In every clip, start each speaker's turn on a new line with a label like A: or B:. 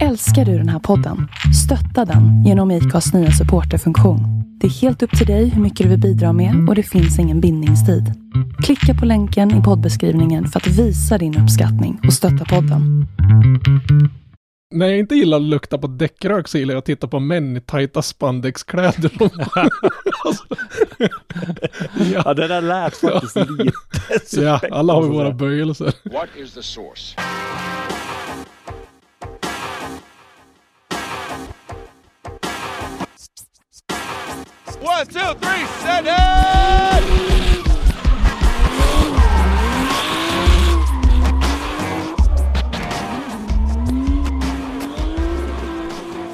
A: Älskar du den här podden? Stötta den genom IKAs nya supporterfunktion. Det är helt upp till dig hur mycket du vill bidra med och det finns ingen bindningstid. Klicka på länken i poddbeskrivningen för att visa din uppskattning och stötta podden.
B: När jag inte gillar att lukta på däckrök så gillar jag att titta på män i tajta spandexkläder. alltså,
C: Ja, det där lät faktiskt lite
B: ja, alla har vi våra böjelser.
D: What is the source? One, two, three, set it!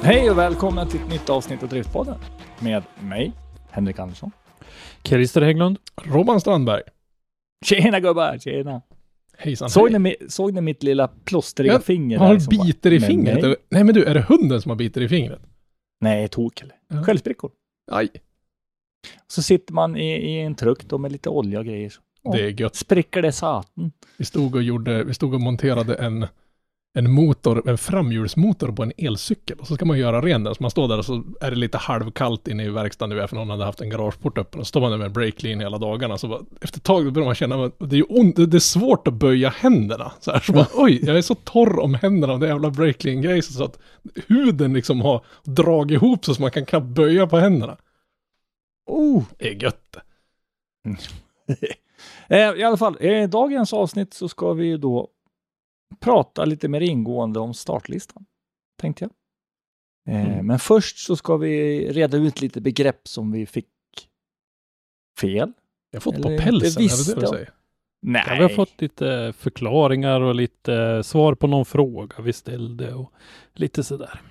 C: Hej och välkomna till ett nytt avsnitt av Driftpodden med mig, Henrik Andersson.
E: Christer Hägglund.
B: Robban Strandberg.
C: Tjena gubbar, tjena!
B: Hejsan.
C: Såg
B: hej.
C: ni, såg ni mitt lilla plåstriga
B: Ja,
C: finger?
B: Har
C: bara-
B: biter i
C: Men
B: fingret?
C: Nej,
B: Nej. men du, är det hunden som har biter i fingret?
C: nej tok eller?
B: Ja.
C: Skällsprickor.
B: Aj,
C: Så sitter man i, i en truck då med lite olja och grejer. Så.
B: det är gött.
C: Spricker det satan.
B: Vi stod och gjorde, vi stod och monterade en, en motor, en framhjulsmotor på en elcykel. Och så ska man göra ren den. Så man står där och så är det lite halvkallt inne i verkstaden nu, för någon hade haft en garageport öppen. Och så står man där med breaklean hela dagarna. Så bara, efter ett tag börjar man känna att det är, ont, det är svårt att böja händerna. Så, här, så bara, oj, jag är så torr om händerna av det jävla breaklean så att huden liksom har dragit ihop sig så man kan knappt böja på händerna.
C: Oh.
B: Det är gött.
C: Eh, I alla fall, i dagens avsnitt så ska vi ju då prata lite mer ingående om startlistan, tänkte jag. Eh,
B: Mm.
C: Men först så ska vi reda ut lite begrepp som vi fick fel.
B: Jag har fått
C: Eller
B: på pälsen, är det det du säger?
C: Nej,
E: Ja, vi har fått lite förklaringar och lite svar på någon fråga vi ställde och lite sådär.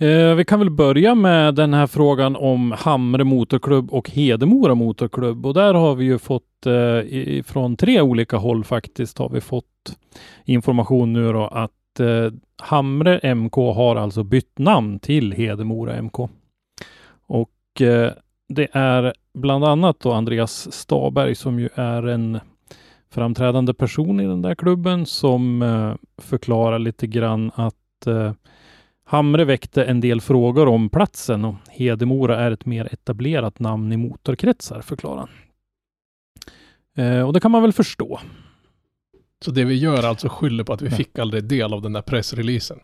E: Eh, vi kan väl börja med den här frågan om Hamre Motorklubb och Hedemora Motorklubb och där har vi ju fått eh, från tre olika håll faktiskt har vi fått information nu då att eh, Hamre MK har alltså bytt namn till Hedemora MK. Och eh, det är bland annat då Andreas Staberg som ju är en framträdande person i den där klubben som eh, förklarar lite grann att eh, Hamre väckte en del frågor om platsen och Hedemora är ett mer etablerat namn i motorkretsar, förklarar han. Eh, och det kan man väl förstå.
B: Så det vi gör alltså skyller på att vi
C: Ja.
B: fick aldrig del av den där pressreleasen.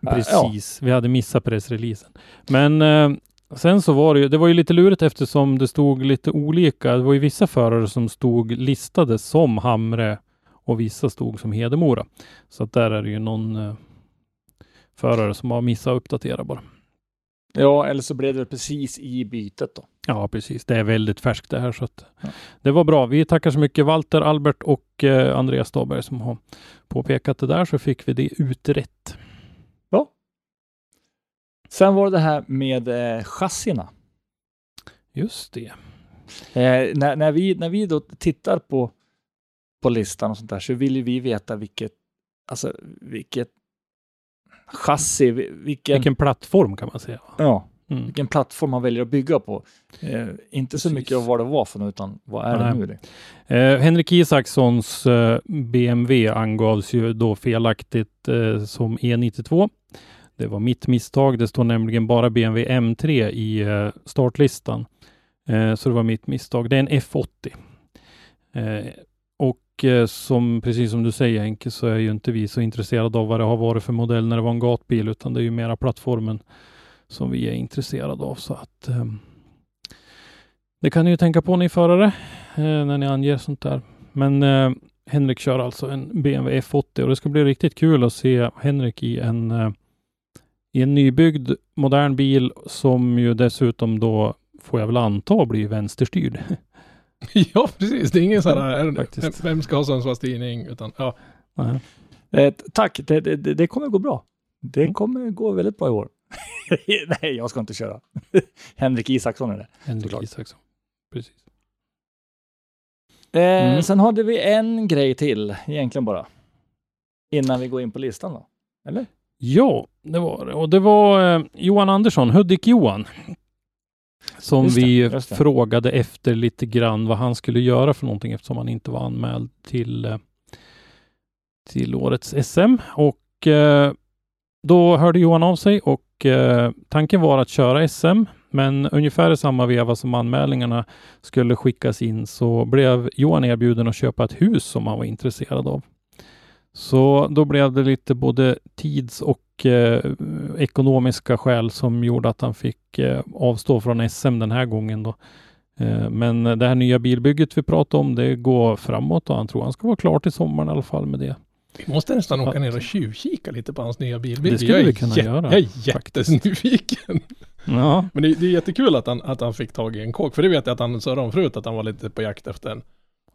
C: Ja.
E: Precis, vi hade missat pressreleasen. Men eh, sen så var det ju, det var ju lite lurigt eftersom det stod lite olika. Det var ju vissa förare som stod listade som Hamre och vissa stod som Hedemora. Så att där är det ju någon eh, förare som har missat att uppdatera bara.
C: Ja, eller så blev det precis i bytet då.
E: Ja, precis. Det är väldigt färskt det här så att
C: Ja.
E: det var bra. Vi tackar så mycket Walter, Albert och eh, Andreas Staberg som har påpekat det där så fick vi det utrett.
C: Sen var det det här med eh, chassina.
E: Just det.
C: Eh, när, när, vi, när vi då tittar på, på listan och sånt där så vill ju vi veta vilket, alltså vilket chassi, vi- vilken,
E: Vilken plattform kan man säga.
C: ja,
E: Mm.
C: vilken plattform man väljer att bygga på. Eh, inte så mycket av vad det var för något, utan vad är det
E: Nej.
C: nu? Det?
E: Eh, Henrik Isakssons eh, BMW angavs ju då felaktigt eh, som E92. Det var mitt misstag. Det står nämligen bara BMW M3 i eh, startlistan. Eh, så det var mitt misstag. Det är en F80. Och eh, som, precis som du säger Henke, så är ju inte vi så intresserade av vad det har varit för modell när det var en gatbil, utan det är ju mera plattformen som vi är intresserade av. Så att ehm, det kan ni ju tänka på ni förare eh, när ni anger sånt där. Men eh, Henrik kör alltså en BMW F80 och det ska bli riktigt kul att se Henrik i en, eh, i en nybyggd modern bil som ju dessutom då får jag väl anta blir vänsterstyrd.
B: ja, precis. Det är ingen sån här,
E: Faktiskt.
B: vem ska ha Sundsvallstidning, utan ja.
C: Eh, tack, det, det, det det kommer gå bra. Det
E: Mm.
C: kommer gå väldigt bra i år. Nej, jag ska inte köra. Henrik Isaksson är det.
E: Henrik
C: Såklart.
E: Isaksson. Precis.
C: Eh,
E: Mm.
C: Sen hade vi en grej till, egentligen bara. Innan vi går in på listan då. Eller?
E: Ja, det var det. Och det var eh, Johan Andersson, Hudik-Johan. Som
C: Just
E: vi
C: det.
E: frågade efter lite grann vad han skulle göra för någonting eftersom han inte var anmäld till, eh, till årets SM och eh, då hörde Johan av sig och eh, tanken var att köra SM, men ungefär i samma veva som anmälningarna skulle skickas in så blev Johan erbjuden att köpa ett hus som han var intresserad av. Så då blev det lite både tids och eh, ekonomiska skäl som gjorde att han fick eh, avstå från SM den här gången. Då. Eh, men det här nya bilbygget vi pratade om, det går framåt och han tror han ska vara klar till sommaren i alla fall med det.
B: Vi måste nästan åka ner och tjuvkika lite på hans nya bil.
E: Det skulle vi kunna
B: jä-
E: göra,
B: Jag är jättenyfiken.
E: Ja,
B: Men det, det är jättekul att han, att han fick tag i en kåk. För det vet jag att han sa om förut, att han var lite på jakt efter en.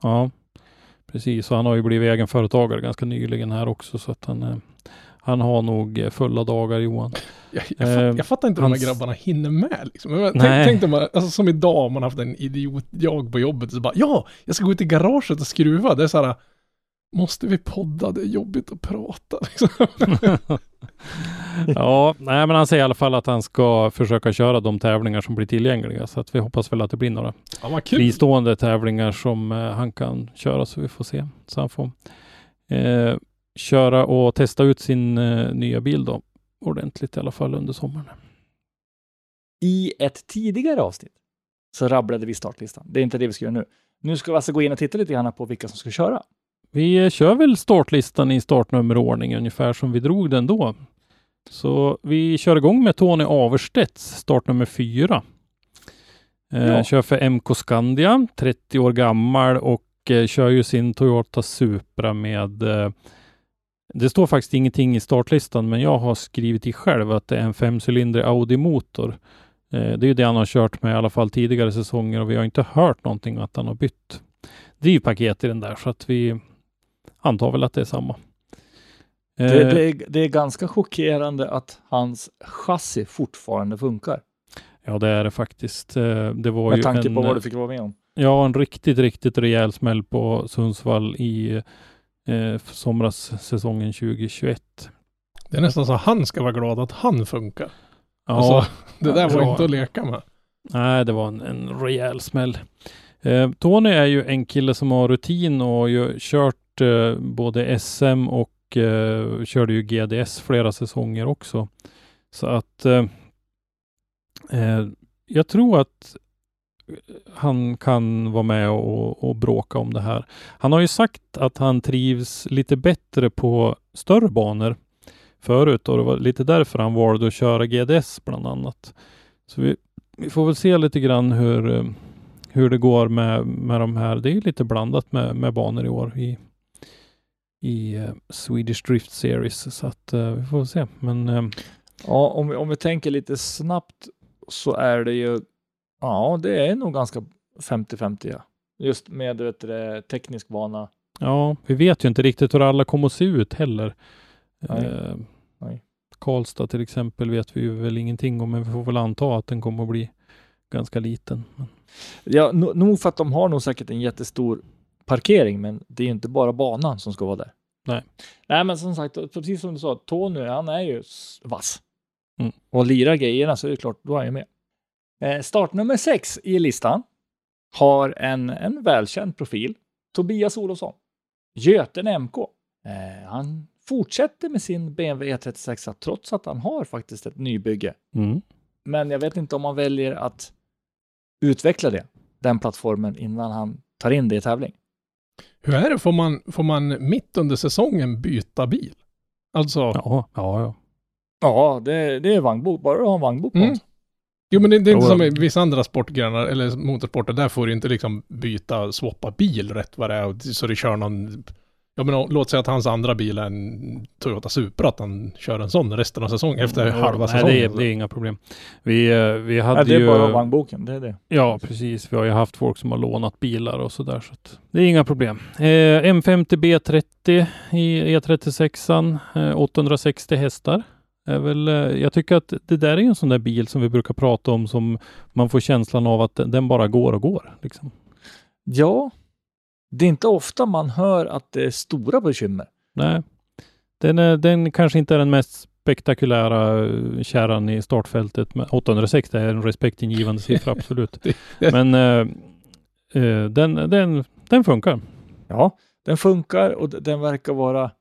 E: ja, precis. Och han har ju blivit egenföretagare ganska nyligen här också så att han, eh, han har nog eh, fulla dagar Johan.
B: Jag, jag, fatt,
E: Eh,
B: jag fattar inte hur de här grabbarna hinner med liksom. Men. Tänk, tänk man, alltså som idag om man haft en idiot, jag på jobbet, så bara ja, jag ska gå ut i garaget och skruva. Det är så här, måste vi podda? Det är jobbigt att prata. Liksom.
E: ja, nej, men han säger i alla fall att han ska försöka köra de tävlingar som blir tillgängliga så att vi hoppas väl att det blir några
B: Ja,
E: fristående tävlingar som eh, han kan köra så vi får se. Så han får eh, köra och testa ut sin eh, nya bil då ordentligt i alla fall under sommaren.
C: I ett tidigare avsnitt så rabblade vi startlistan. Det är inte det vi ska göra nu. Nu ska vi alltså gå in och titta lite grann på vilka som ska köra.
E: Vi eh, kör väl startlistan i startnummerordning ungefär som vi drog den då. Så vi kör igång med Tony Averstedts startnummer fyra. Eh,
C: Ja.
E: Kör för MK Scandia, 30 år gammal och eh, kör ju sin Toyota Supra med eh, det står faktiskt ingenting i startlistan, men jag har skrivit i själv att det är en femcylindrig Audi-motor. Eh, det är ju det han har kört med i alla fall tidigare säsonger och vi har inte hört någonting att han har bytt drivpaket i den där, så att vi antar väl att det är samma.
C: Det,
E: Eh,
C: det, är, det är ganska chockerande att hans chassi fortfarande funkar.
E: Ja, det är det faktiskt. Eh, Det var
C: Med tanke
E: en,
C: på vad du fick vara med om.
E: Ja, en riktigt, riktigt rejäl smäll på Sundsvall i eh, somras säsongen 2021.
B: Det är nästan så att han ska vara glad att han funkar.
E: Ja,
B: Alltså, det där var inte att leka med.
E: nej, det var en, en rejäl smäll. Eh, Tony är ju en kille som har rutin och har ju kört eh, både SM och eh, körde ju GDS flera säsonger också. Så att eh, eh, jag tror att han kan vara med och, och bråka om det här. Han har ju sagt att han trivs lite bättre på större banor förut och det var lite därför han valde att köra GDS bland annat. Så vi, vi får väl se lite grann hur, hur det går med, med de här. Det är ju lite blandat med, med banor i år i, i eh, Swedish Drift Series så att eh, vi får väl se. Men eh,
C: Ja, om vi, om vi tänker lite snabbt så är det ju, ja, det är nog ganska 50-50. Ja. Just med vet du, teknisk bana.
E: Ja, vi vet ju inte riktigt hur alla kommer att se ut heller.
C: Nej.
E: Eh,
C: Nej.
E: Karlstad till exempel vet vi ju väl ingenting om, men vi får väl anta att den kommer att bli ganska liten.
C: Ja, no, nog för att de har nog säkert en jättestor parkering, men det är inte bara banan som ska vara där.
E: Nej.
C: Nej, men som sagt, precis som du sa, Tony, han är ju vass.
E: Mm.
C: Och lirar grejerna så är det klart, då är han ju med. Eh, startnummer sex i listan har en, en välkänd profil. Tobias Olofsson. Göten MK. Eh, han fortsätter med sin BMW E36 trots att han har faktiskt ett nybygge.
E: mm.
C: Men jag vet inte om han väljer att utveckla det, den plattformen, innan han tar in det i tävling.
B: Hur är det? Får man, får man mitt under säsongen byta bil? Alltså,
E: Ja, ja, ja.
C: Ja, det, det är vagnbok, bara du har en vagnbok på
B: Mm.
C: honom.
B: Jo men det, det är inte som
E: ja.
B: i vissa andra sportgrenar, eller motorsporter, där får du inte liksom byta, swappa bil rätt vad det är, och så det kör någon, ja men låt säga att hans andra bil är en Toyota Supra, att han kör en sån resten av säsongen, efter
E: Ja,
B: halva
E: nej,
B: säsongen.
E: det, är, det är inga problem. Vi, eh, vi hade
C: Nej, det är
E: ju...
C: bara vagnboken, det är det.
E: Ja, precis. Vi har ju haft folk som har lånat bilar och sådär. Så att det är inga problem. Eh, M50 B30 i E36an, eh, 860 hästar. Är väl, eh, jag tycker att det där är en sån där bil som vi brukar prata om som man får känslan av att den bara går och går. Liksom.
C: Ja, det är inte ofta man hör att det är stora bekymmer.
E: Nej, den, är, den kanske inte är den mest spektakulära eh, kärran i startfältet. Men 860 är en respektingivande siffra, absolut. Men eh, eh, den, den, den funkar.
C: Ja, den funkar och den verkar vara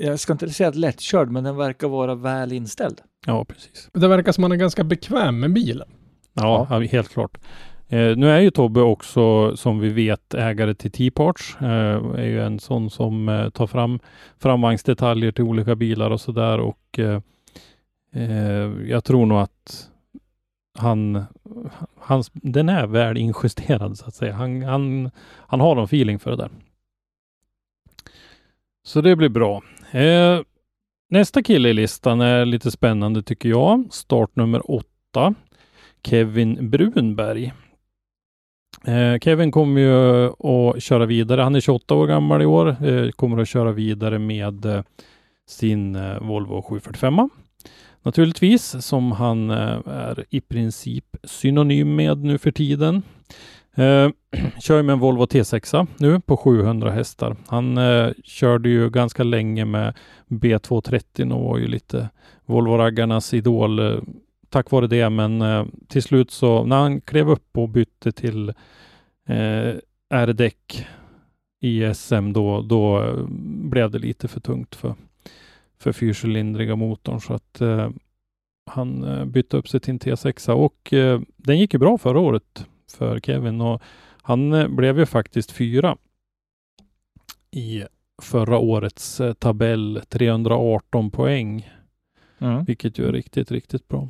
C: jag ska inte säga att lättkörd, men den verkar vara väl inställd.
E: Ja, precis.
B: Det verkar som att han är ganska bekväm med bilen.
E: Ja, ja. helt klart. Eh, nu är ju Tobbe också, som vi vet, ägare till T-Parts. Eh, är ju en sån som eh, tar fram framvagnsdetaljer till olika bilar och sådär. Och eh, eh, jag tror nog att han, hans, den är väl injusterad så att säga. Han, han, han har någon feeling för det där. Så det blir bra. Eh, nästa kille i listan är lite spännande tycker jag. Startnummer åtta. Kevin Brunberg. Eh, Kevin kommer ju att köra vidare. Han är 28 år gammal i år. Eh, kommer att köra vidare med eh, sin eh, Volvo 745. Naturligtvis, som han eh, är i princip synonym med nu för tiden. Eh, kör med en Volvo T6 nu på 700 hästar. Han eh, körde ju ganska länge med B230 och var ju lite Volvo-raggarnas idol eh, tack vare det. Men eh, till slut så när han klev upp och bytte till eh, R-däck i SM då, då eh, blev det lite för tungt för, för fyrcylindriga motorn så att eh, han eh, bytte upp sig till en T6 och eh, den gick ju bra förra året för Kevin och han eh, blev ju faktiskt fyra i förra årets eh, tabell 318 poäng,
C: Mm.
E: vilket ju är riktigt, riktigt bra.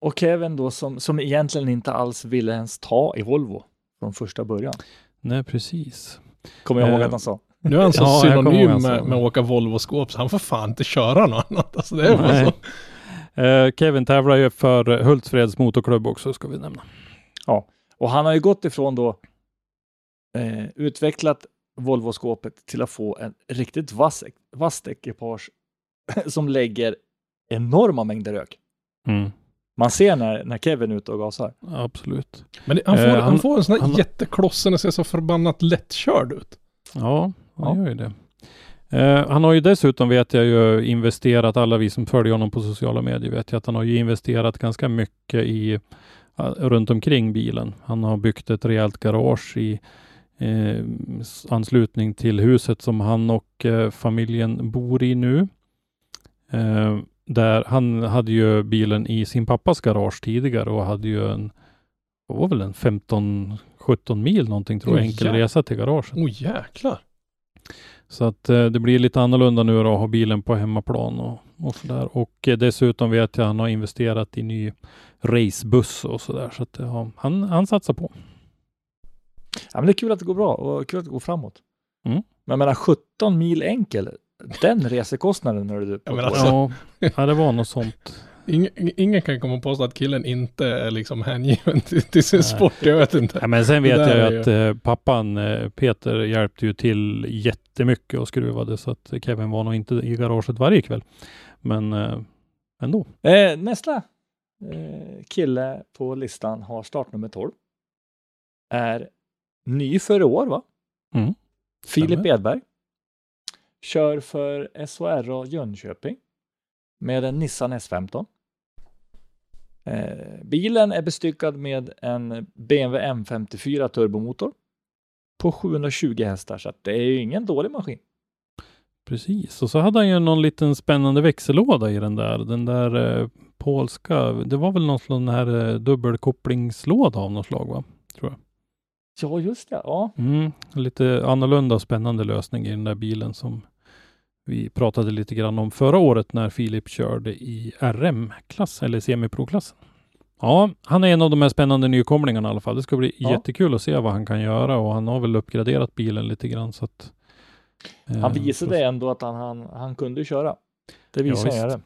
C: Och Kevin då som, som egentligen inte alls ville ens ta i Volvo från första början.
E: Nej, precis.
C: Kommer jag ihåg
E: Eh,
C: att han sa.
B: Nu är han så
E: Ja,
B: synonym med, med att åka Volvo-skåp så han får fan inte köra något annat. Alltså det är bara
E: Nej.
B: så.
E: Eh, Kevin tävlar ju för Hultsfreds motorklubb också, ska vi nämna.
C: Och han har ju gått ifrån då eh, utvecklat Volvo-skåpet till att få en riktigt vass, vasst ekipage som lägger enorma mängder rök.
E: Mm.
C: Man ser när, när Kevin är ute och gasar.
E: Absolut.
B: Men det, han, får,
E: Eh,
B: han,
E: han-
B: får en sån här
E: han-
B: jättekloss och ser så förbannat lättkörd ut.
E: Ja, han
C: Ja.
E: gör ju det. Eh, han har ju dessutom, vet jag ju, investerat, alla vi som följer honom på sociala medier vet ju att han har ju investerat ganska mycket i runt omkring bilen. Han har byggt ett rejält garage i eh, anslutning till huset som han och eh, familjen bor i nu. Eh, där han hade ju bilen i sin pappas garage tidigare och hade ju en, vad var väl en 15-17 mil någonting tror jag, enkel resa till garaget.
B: Oj jäklar.
E: Så att eh, det blir lite annorlunda nu då att ha bilen på hemmaplan och, och sådär. Och eh, dessutom vet jag att han har investerat i ny racebuss och sådär. Så att ja, han, han satsar på.
C: Ja, men det är kul att det går bra och kul att det går framåt.
E: Mm.
C: Men jag menar 17 mil enkel, den resekostnaden när du
B: Ja, men alltså-
E: Ja, ja, det var något sånt.
B: Ingen, ingen kan komma och påstå att killen inte är liksom hängiven till, till sin
E: Nej.
B: sport. Jag vet inte.
E: Ja, men sen vet jag ju att eh, pappan eh, Peter hjälpte ju till jättemycket och skruvade så att Kevin var nog inte i garaget varje kväll. Men eh, ändå.
C: Eh, nästa eh, kille på listan har startnummer 12. Är ny för år va?
E: Mm.
C: Filip. Edberg. Kör för SHRA Jönköping. Med en Nissan S15. Eh, bilen är bestyckad med en BMW M54 turbomotor. På 720 hästar så att det är ju ingen dålig maskin.
E: Precis, och så hade han ju någon liten spännande växellåda i den där. Den där eh, polska, det var väl någon sån här eh, dubbelkopplingslåda av något slag va?
C: Ja, just det. Ja,
E: Mm, lite annorlunda och spännande lösning i den där bilen som vi pratade lite grann om förra året när Filip körde i RM-klass eller semiprovklassen. Ja, han är en av de här spännande nykomlingarna i alla fall. Det ska bli
C: Ja.
E: jättekul att se vad han kan göra och han har väl uppgraderat bilen lite grann så att eh,
C: han visade
E: så-
C: ändå att han, han, han kunde köra. Det
E: Ja,
C: visar
E: visst.
C: jag det.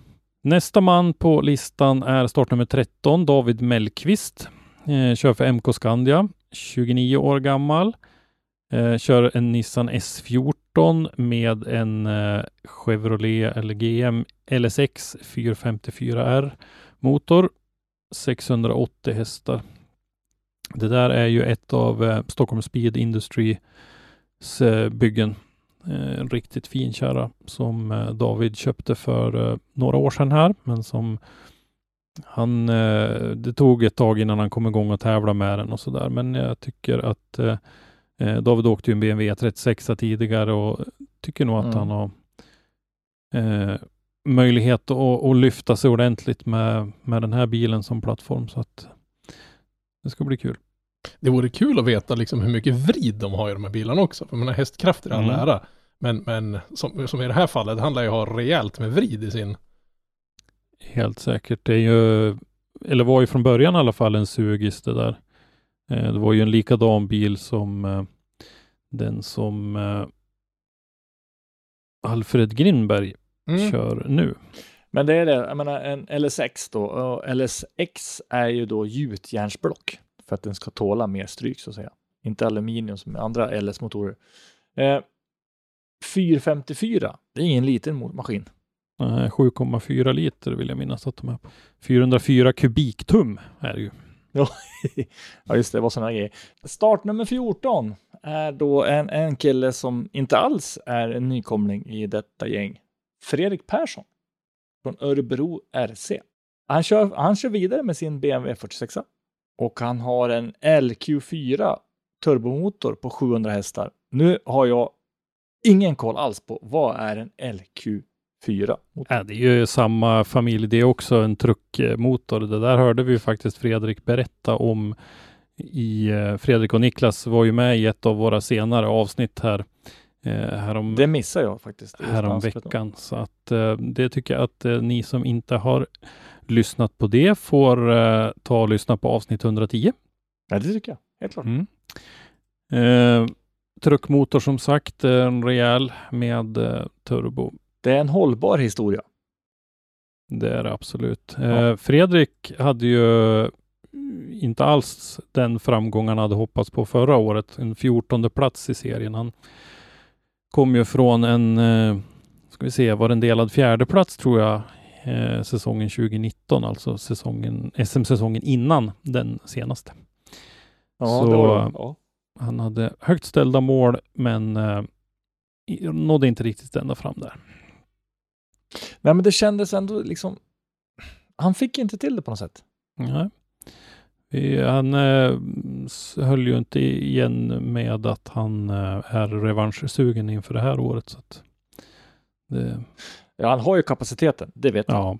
E: Nästa man på listan är startnummer 13, David Mellqvist. Eh, kör för MK Scandia, 29 år gammal. Eh, kör en Nissan S14 med en eh, Chevrolet eller GM LSX 454R motor. 680 hästar. Det där är ju ett av eh, Stockholm Speed Industries eh, byggen. Eh, en riktigt fin kärra som eh, David köpte för eh, några år sedan här, men som han, eh, det tog ett tag innan han kom igång och tävla med den och så där. Men jag tycker att eh, eh, David åkte ju en BMW 36 tidigare och tycker nog att
C: Mm.
E: han har eh, möjlighet att, att lyfta sig ordentligt med, med den här bilen som plattform. Så att det ska bli kul.
B: Det vore kul att veta liksom hur mycket vrid de har i de här bilarna också. För man har hästkrafter i all
E: Mm.
B: ära. Men, men som, som i det här fallet, det handlar ju ha rejält med vrid i sin...
E: Helt säkert. Det är ju, eller var ju från början i alla fall en sugis det där. Eh, det var ju en likadan bil som eh, den som eh, Alfred Grinberg
B: Mm.
E: kör nu.
C: Men det är det, jag menar en LSX då, och LSX är ju då gjutjärnsblock för att den ska tåla mer stryk så att säga. Inte aluminium som andra LS-motorer. Eh, 454, det är ingen liten maskin.
E: Eh, 7,4 liter vill jag minnas att de är på. 404 kubiktum är det ju.
C: ja, just det, det var sådana grejer. Startnummer 14 är då en, en kille som inte alls är en nykomling i detta gäng. Fredrik Persson från Örebro RC. Han kör, han kör vidare med sin BMW 46 och han har en LQ4 turbomotor på 700 hästar. Nu har jag ingen koll alls på vad är en LQ4? Motor?
E: Äh, det är ju samma familj det är också, en truckmotor. Det där hörde vi ju faktiskt Fredrik berätta om i eh, Fredrik och Niklas var ju med i ett av våra senare avsnitt här eh, härom,
C: Det missar jag faktiskt.
E: härom veckan. Så att eh, det tycker jag att ni som inte har lyssnat på det får ta och lyssna på avsnitt 110.
C: Ja, det tycker jag. Helt klart.
E: Mm. Eh, truckmotor som sagt, en rejäl med turbo.
C: Det är en hållbar historia.
E: Det är det absolut.
C: Ja.
E: Eh, Fredrik hade ju inte alls den framgång han hade hoppats på förra året. En 14 plats i serien. Han kom ju från en, eh, ska vi se, var en delad fjärde plats tror jag, eh, säsongen 2019, alltså säsongen, SM-säsongen innan den senaste.
C: Ja,
E: Så-.
C: Ja.
E: Han hade högt ställda mål, men nådde inte riktigt ända fram där.
C: Nej, men det kändes ändå liksom... Han fick inte till det på något sätt.
E: Nej. Han eh, höll ju inte igen med att han eh, är revanschsugen inför det här året. Så det,
C: Ja, han har ju kapaciteten, det vet jag.
E: ja,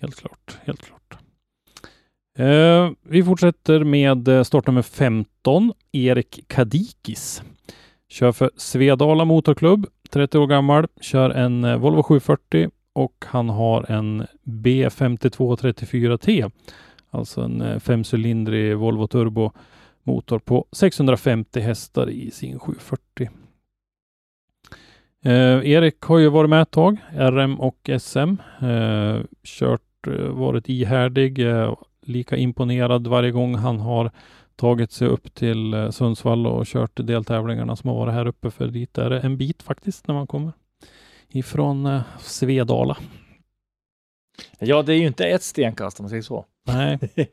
E: helt klart. Helt klart. Eh, vi fortsätter med eh, startnummer 15, Erik Kadikis. Kör för Svedala Motorklubb, 30 år gammal, kör en eh, Volvo 740 och han har en B5234T, alltså en eh, femcylindrig Volvo Turbo motor på 650 hästar i sin 740. Eh, Erik har ju varit med ett tag, RM och SM. Eh, kört, eh, varit ihärdig, eh, lika imponerad varje gång han har tagit sig upp till eh, Sundsvall och kört deltävlingarna som har varit här uppe. För dit är det en bit faktiskt när man kommer ifrån eh, Svedala.
C: Ja, det är ju inte ett stenkast om man säger så.
E: Nej,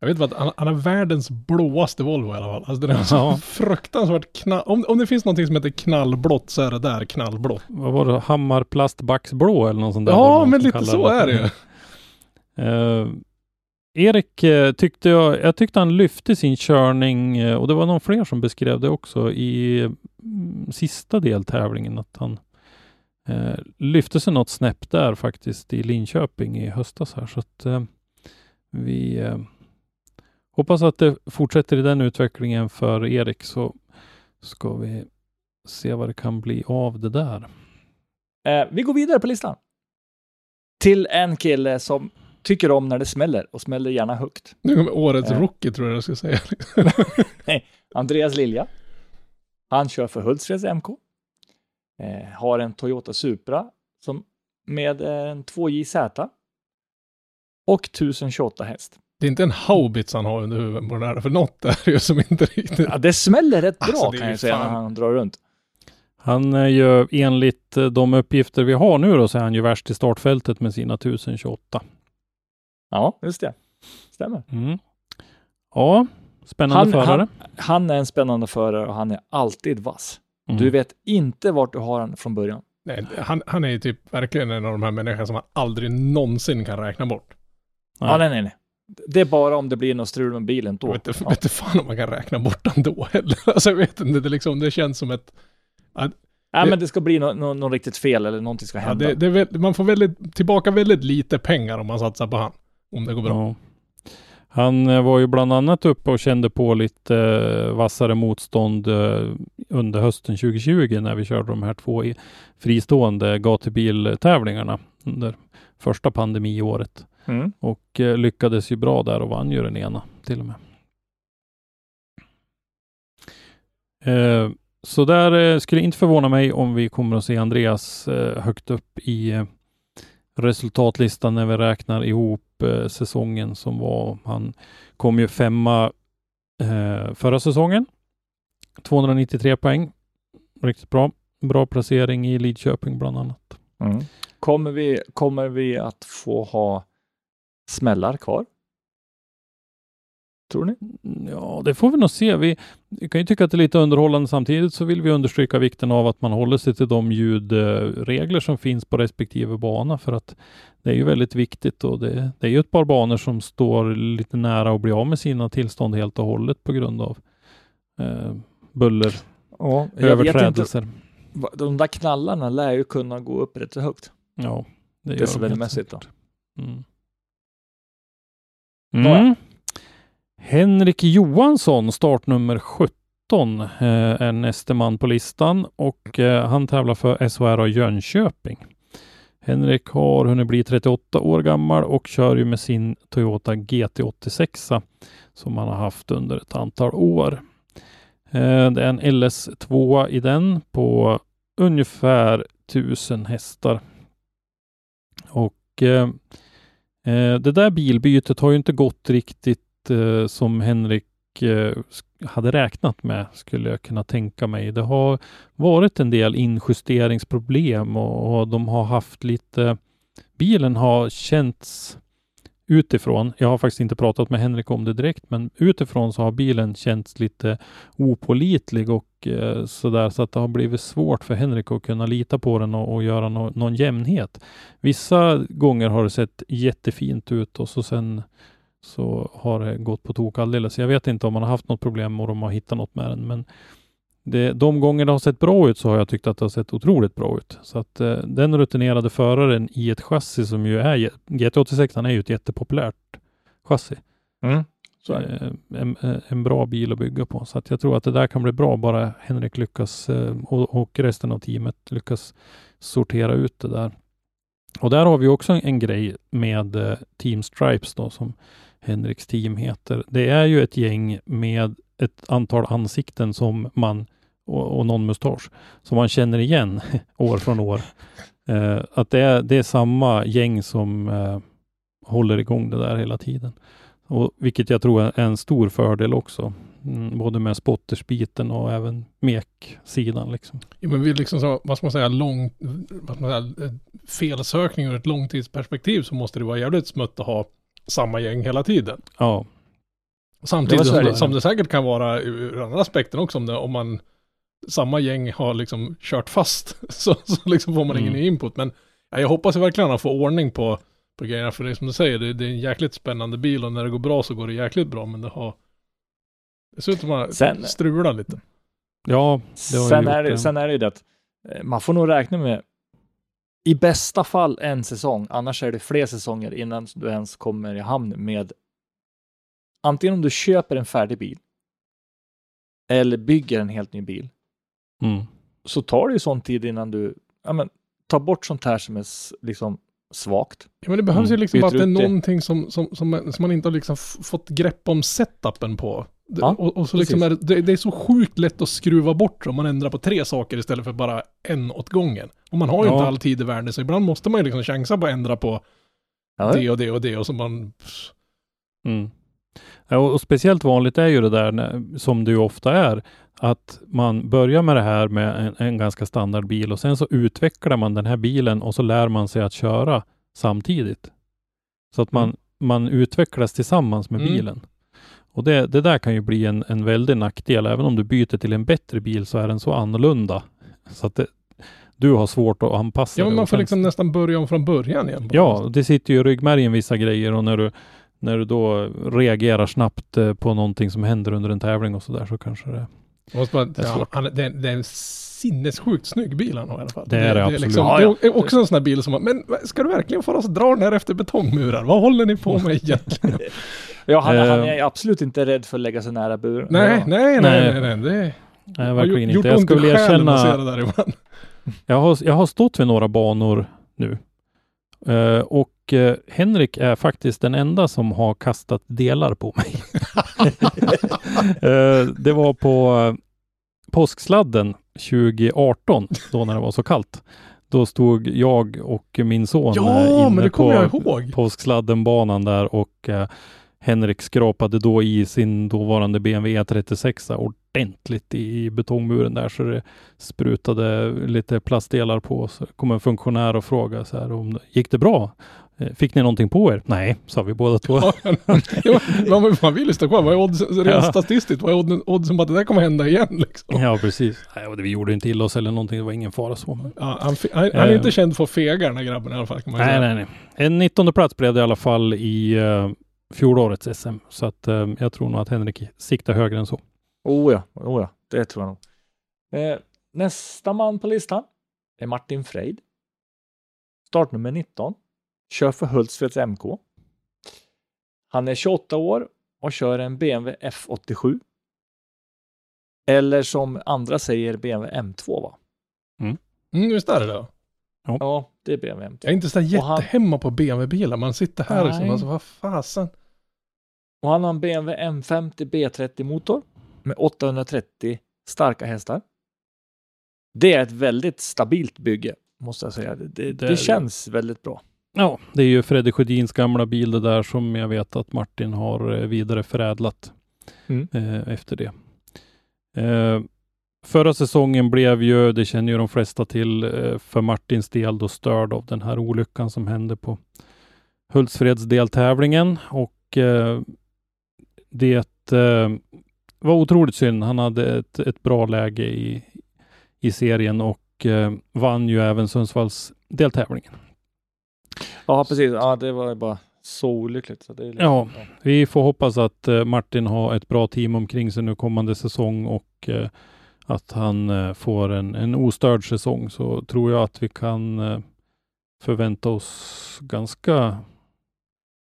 B: Jag vet bara att han, han har världens blåaste Volvo i alla fall. Alltså den är så
E: Ja.
B: fruktansvärt knall... Om, om det finns någonting som heter knallblått så är det där knallblått.
E: vad var det? Hammarplastbacksblå eller något sånt där?
B: Ja, men lite så är det ju.
E: Eh, Erik eh, tyckte jag, jag tyckte han lyfte sin körning eh, och det var någon fler som beskrev det också i mm, sista deltävlingen att han eh, lyfte sig något snäpp där faktiskt i Linköping i höstas här så att eh, vi eh, hoppas att det fortsätter i den utvecklingen för Erik så ska vi se vad det kan bli av det där.
C: Eh, vi går vidare på listan. Till en kille som tycker om när det smäller och smäller gärna högt.
B: Nu kommer årets
C: Ja.
B: rookie tror jag jag ska säga.
C: Andreas Lilja. Han kör för Hultsfreds MK. Eh, har en Toyota Supra som med en 2JZ. Och 1028 häst.
B: Det är inte en haubits han har under huvudet på den här, för något är det ju som inte riktigt...
C: Ja, det smäller rätt bra
B: Alltså,
C: kan jag säga
B: fan-
C: när han drar runt.
E: Han är ju enligt eh, de uppgifter vi har nu då så är han ju värst i startfältet med sina 1028.
C: Ja, just det. Stämmer.
E: Mm. Ja, spännande
C: Han,
E: förare.
C: han, han är en spännande förare och han är alltid vass.
E: Mm.
C: Du vet inte vart du har han från början.
B: Nej, han, han är ju typ verkligen en av de här människorna som man aldrig någonsin kan räkna bort.
E: Nej.
C: Ja, nej, nej, nej. Det är bara om det blir något strul med bilen
B: Jag
C: då.
B: vet, inte-
C: Ja.
B: vet inte fan om man kan räkna bort den då heller. Alltså jag vet inte, det, liksom, det känns som ett... Att,
C: Nej,
B: Det-
C: men det ska bli något nå, nå riktigt fel eller någonting ska
B: Ja,
C: hända.
B: det, det är väl, man får väldigt, tillbaka väldigt lite pengar om man satsar på han. Om det går bra.
E: Ja. Han eh, var ju bland annat uppe och kände på lite eh, vassare motstånd eh, under hösten 2020 när vi körde de här två fristående gatubiltävlingarna under första pandemiåret.
C: Mm.
E: Och lyckades ju bra där och vann ju den ena till och med. Så där skulle inte förvåna mig om vi kommer att se Andreas högt upp i resultatlistan när vi räknar ihop eh, säsongen som var. Han kom ju femma eh, förra säsongen. 293 poäng. Riktigt bra. Bra placering i Lidköping bland annat.
C: Mm. Kommer, vi, kommer vi att få ha smällar kvar? Tror ni?
E: Ja, det får vi nog se. Vi, vi kan ju tycka att det är lite underhållande. Samtidigt så vill vi understryka vikten av att man håller sig till de ljudregler som finns på respektive bana för att det är ju väldigt viktigt och det, det är ju ett par banor som står lite nära att bli av med sina tillstånd helt och hållet på grund av eh, buller,
C: Ja, inte.
E: överträdelser.
C: De där knallarna lär ju kunna gå upp rätt så högt.
E: Ja, det gör de helt
C: Decibelmässigt då.
E: Mm. Mm. Henrik Johansson, startnummer 17, eh, är näste man på listan och eh, han tävlar för SHR Jönköping. Henrik har hunnit bli 38 år gammal och kör ju med sin Toyota GT86 som han har haft under ett antal år. Eh, det är en LS2 i den på ungefär 1000 hästar. Och eh, det där bilbytet har ju inte gått riktigt Eh, som Henrik eh, hade räknat med, skulle jag kunna tänka mig. Det har varit en del injusteringsproblem och, och de har haft lite... Bilen har känts utifrån. Jag har faktiskt inte pratat med Henrik om det direkt, men utifrån så har bilen känts lite opålitlig och eh, sådär så att det har blivit svårt för Henrik att kunna lita på den och, och göra no någon jämnhet. Vissa gånger har det sett jättefint ut och så sen så har det gått på tok alldeles. Jag vet inte om man har haft något problem och de har hittat något med den, men det, de gånger det har sett bra ut så har jag tyckt att det har sett otroligt bra ut. Så att eh, den rutinerade föraren i ett chassi som ju är GT86 är ju ett jättepopulärt chassi.
C: Mm. Så är det.
E: Eh, en, en bra bil att bygga på. Så att jag tror att det där kan bli bra bara Henrik lyckas eh, och, och resten av teamet lyckas sortera ut det där. Och där har vi också en grej med eh, Team Stripes då som Henriks team heter. Det är ju ett gäng med ett antal ansikten som man och, och någon mustasch som man känner igen år från år. Eh, att det är, det är samma gäng som eh, håller igång det där hela tiden. Och, vilket jag tror är en stor fördel också. Mm, både med spottersbiten och även mek-sidan. Liksom.
B: Ja, men vi liksom så, vad ska man säga, lång, vad ska man säga, eh, felsökning ur ett långtidsperspektiv så måste det vara jävligt smutt att ha samma gäng hela tiden.
E: Ja,
B: Samtidigt
C: Det
B: som,
C: det.
B: som det säkert kan vara ur andra aspekten också om, det, om man samma gäng har liksom kört fast så, så liksom får man ingen
E: Mm.
B: ny input. Men ja, jag hoppas verkligen att få ordning på, på grejerna för det är som du säger, det, det är en jäkligt spännande bil och när det går bra så går det jäkligt bra men det har det ser ut som att
C: Sen-
B: man strular lite.
E: ja det har
C: Sen är, det. sen är det ju det att eh, man får nog räkna med i bästa fall en säsong, annars är det fler säsonger innan du ens kommer i hamn med antingen om du köper en färdig bil eller bygger en helt ny bil
E: Mm.
C: så tar det ju sån tid innan du ja, men, tar bort sånt här som är liksom svagt.
B: Ja, men det behövs
E: Mm.
B: ju liksom bara att det är någonting som, som, som, man- som man inte har liksom fått grepp om setupen på. Det,
C: Ja,
B: och, och så liksom är det, det, det är så sjukt lätt att skruva bort om man ändrar på tre saker istället för bara en åt gången. Och man har ju
E: Ja.
B: inte all tid i världen, så ibland måste man ju liksom chansa på att ändra på
C: Ja,
B: det och det och det och så man...
E: Mm. Ja, och, och speciellt vanligt är ju det där, när, som det ju ofta är, att man börjar med det här med en, en ganska standard bil och sen så utvecklar man den här bilen och så lär man sig att köra samtidigt. Så att man,
C: Mm.
E: man utvecklas tillsammans med
B: Mm.
E: bilen. Och det, det där kan ju bli en, en väldig nackdel. Även om du byter till en bättre bil så är den så annorlunda. Så att det, du har svårt att anpassa
B: Ja, men
E: dig
B: man
E: och
B: får liksom nästan börja om från början igen.
E: Ja, det sitter ju i ryggmärgen vissa grejer och när du, när du då reagerar snabbt eh, på någonting som händer under en tävling och sådär så kanske det
B: måste bara,
E: Det är
B: ja, han, det, är, det är en sinnessjukt snygg bil han har i alla fall.
E: Det är det absolut.
B: liksom,
C: Ja,
B: det
C: ja.
B: är också en sån här bil som, man- men ska du verkligen få oss dra den här efter betongmurar? Vad håller ni på med egentligen?
C: Ja, han,
E: Eh.
C: han är absolut inte rädd för att lägga sig nära buren.
B: nej,
C: ja.
B: nej, nej,
E: Nej.
B: nej, nej, det
E: Nej, verkligen
B: gjort
E: inte. Jag
B: se
E: erkänna,
B: det
E: jag har, jag har stått vid några banor nu. Eh, och eh, Henrik är faktiskt den enda som har kastat delar på mig. Eh, det var på påsksladden 2018, då när det var så kallt. Då stod jag och min son
B: Ja,
E: inne på påsksladdenbanan där och Henrik skrapade då i sin dåvarande BMW E36 ordentligt i betongmuren där så det sprutade lite plastdelar på. Så kom en funktionär och frågade så här om det gick det bra? Eh, Fick ni någonting på er? Nej, sa vi båda två.
B: Ja, ja, man, vill ju stå kvar. Vad är odds, rent
E: Ja.
B: statistiskt, vad är oddsen, oddsen på att det där kommer hända igen liksom?
E: Ja, precis. Nej, och det- vi gjorde inte illa oss eller någonting. Det var ingen fara så. Men...
B: Ja, han, han, han är
E: Eh.
B: inte känd för att fega den här grabben i alla fall
E: Nej, nej, nej. En 19 plats blev det i alla fall i uh, fjolårets SM. Så att eh, jag tror nog att Henrik siktar högre än så.
C: Oh ja, oh ja, det tror jag nog. Eh, nästa man på listan är Martin Freid. Startnummer 19. Kör för Hultsfreds MK. Han är 28 år och kör en BMW F87. Eller som andra säger BMW M2 va?
B: Mm, visst är det det?
C: Ja, det är BMW M2.
B: Jag är inte så
C: Och han-
B: jättehemma på BMW-bilar. Man sitter här liksom,
C: Nej.
B: alltså vad fasen.
C: Och han har en BMW M50 B30 motor med 830 starka hästar. Det är ett väldigt stabilt bygge, måste jag säga. Det, det,
E: Det
C: känns väldigt bra.
E: Ja, det är ju Freddy Sjödins gamla bil det där som jag vet att Martin har eh, vidareförädlat
C: Mm.
E: eh, efter det. Eh, förra säsongen blev ju, det känner ju de flesta till, eh, för Martins del då störd av den här olyckan som hände på Hultsfreds deltävlingen och eh, det eh, var otroligt synd. Han hade ett, ett bra läge i, i serien och eh, vann ju även Sundsvalls deltävlingen.
C: Ja, precis. Ja, det var ju bara så olyckligt. Så liksom,
E: Ja. Vi får hoppas att eh, Martin har ett bra team omkring sig nu kommande säsong och eh, att han eh, får en, en ostörd säsong så tror jag att vi kan eh, förvänta oss ganska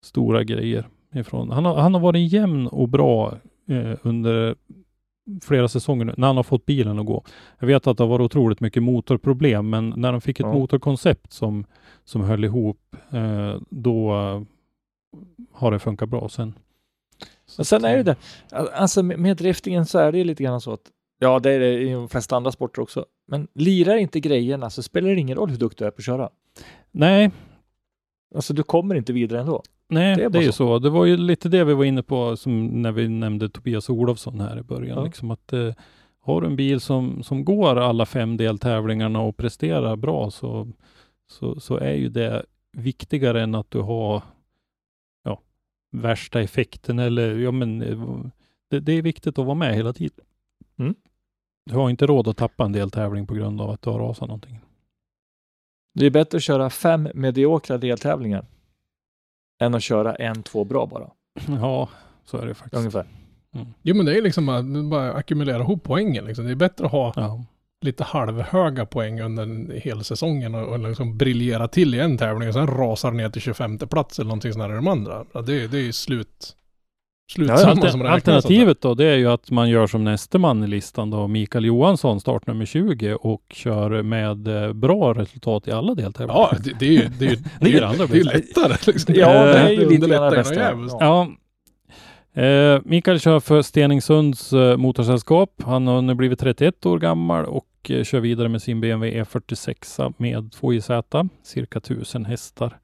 E: stora grejer ifrån. Han har, han har varit jämn och bra eh, under flera säsonger nu, när han har fått bilen att gå. Jag vet att det har varit otroligt mycket motorproblem, men när de fick ett
C: Ja.
E: motorkoncept som, som höll ihop, eh, då eh, har det funkat bra sen.
C: Men sen är det det. Alltså med, driftingen så är det ju lite grann så att Ja, det är det i de flesta andra sporter också. Men lirar inte grejerna så spelar det ingen roll hur duktig du är på att köra.
E: Nej,
C: Alltså du kommer inte vidare ändå.
E: Nej,
C: Det
E: det
C: är
E: är,
C: bara
E: ju
C: så.
E: så. Det var ju lite det vi var inne på som när vi nämnde Tobias Olofsson här i början.
C: Ja.
E: Liksom att eh, har du en bil som, som går alla fem deltävlingarna och presterar bra så, så, så är ju det viktigare än att du har ja, värsta effekten eller ja, men eh, det, det är viktigt att vara med hela tiden.
C: Mm.
E: Du har inte råd att tappa en deltävling på grund av att du har rasat någonting.
C: Det är bättre att köra fem mediokra deltävlingar än att köra en, två bra bara.
E: Ja, så är det faktiskt.
C: Ungefär.
B: Jo men det är liksom att bara ackumulera ihop poängen liksom. Det är bättre att ha
E: Ja.
B: lite halvhöga poäng under en hel säsongen och, och liksom briljera till i en tävling och sen rasar ner till 25 plats eller någonting sånt där i de andra. Det, det är slut. Slutsumman
E: Alter,
B: som räknas.
E: alternativet då, det är ju att man gör som nästa man i listan då, Mikael Johansson, startnummer 20 och kör med eh, bra resultat i alla deltävlingar.
B: Ja, det, det är ju det är, ju-
E: Det är
B: det är, ju lättare. Liksom.
C: Ja, det är ju lite
B: jävligt.
C: Ja.
E: Ja. Eh, Mikael kör för Steningsunds eh, motorsällskap. Han har nu blivit 31 år gammal och eh, kör vidare med sin BMW E46 med 2JZ, cirka 1000 hästar.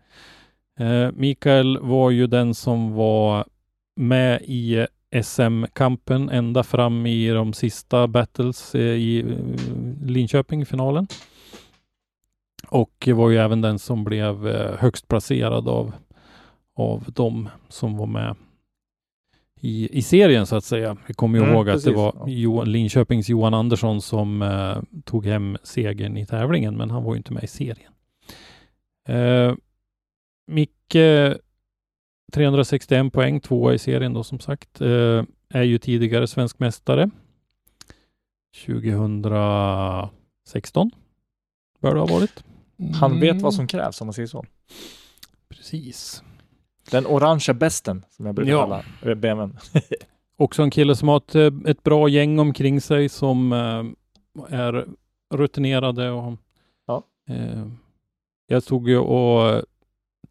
E: Eh, Mikael var ju den som var med i SM-kampen ända fram i de sista battles eh, i eh, Linköping-finalen. Och var ju även den som blev eh, högst placerad av, av de som var med i, i serien så att säga. Vi kommer ju
C: Mm,
E: ihåg att det
C: precis,
E: var
C: ja.
E: Johan, Linköpings Johan Andersson som eh, tog hem segern i tävlingen, men han var ju inte med i serien. Eh, Micke 361 poäng, tvåa i serien då som sagt, eh, är ju tidigare svensk mästare. 2016 bör det ha varit.
C: Han vet
B: Mm.
C: vad som krävs om man säger så.
E: Precis.
C: Den orangea besten som jag brukar
E: Ja.
C: kalla eh, BMWn.
E: Också en kille som har ett, eh, ett bra gäng omkring sig som eh, är rutinerade och
C: Ja.
E: eh, jag tog ju och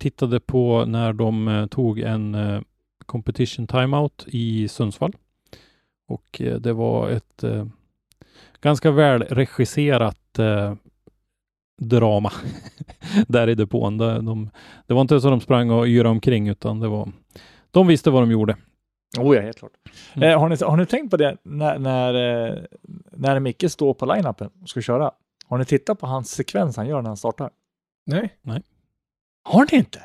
E: tittade på när de eh, tog en eh, competition timeout i Sundsvall. Och eh, det var ett ganska väl regisserat drama där i depån. De, de, det var inte så de sprang och yrade omkring utan det var de visste vad de gjorde.
C: Oh ja, helt klart.
E: Mm.
C: Eh, har, ni, har ni tänkt på det när, när, eh, när Micke står på line-upen och ska köra? Har ni tittat på hans sekvens han gör när han startar?
B: Nej.
C: Har ni inte?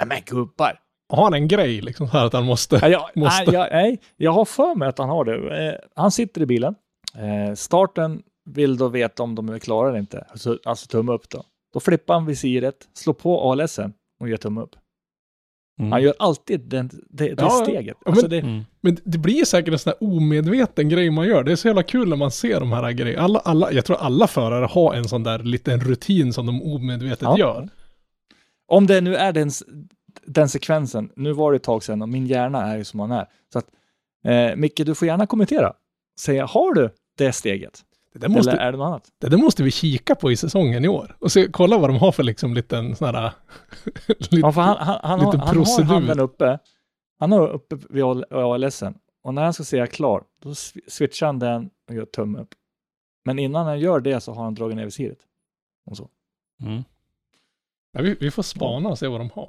C: Nej men gubbar!
B: Har han en grej liksom här att han måste?
C: Ja, jag,
B: Måste.
C: nej, jag, nej, jag har för mig att han har det. Eh, han sitter i bilen. Eh, starten vill då veta om de är klara eller inte. Alltså, alltså tumme upp då. Då flippar han visiret, slår på ALSen och gör tumme upp.
E: Mm.
C: Han gör alltid den, det, det
B: Ja,
C: steget. Alltså
B: men-
C: det,
E: Mm.
B: Men det blir säkert en sån här omedveten grej man gör. Det är så jävla kul när man ser de här grejerna. Alla, alla, jag tror alla förare har en sån där liten rutin som de omedvetet
C: Ja.
B: gör.
C: Om det nu är den, den sekvensen, nu var det ett tag sedan och min hjärna är ju som den är. Så att, eh, Micke, du får gärna kommentera. Säga, har du det steget?
B: Det där, måste,
C: Eller är det något annat?
B: det där måste vi kika på i säsongen i år. Och se, kolla vad de har för liksom liten sån här... lite,
C: Ja, han, han, han, har,
B: lite
C: han har
B: procedur.
C: handen uppe. Han har uppe vid ALSen. Och när han ska säga klar, då sw- switchar han den och gör tumme upp. Men innan han gör det så har han dragit ner visiret. Och så.
E: Mm.
B: Ja, vi, vi får spana och se vad de har.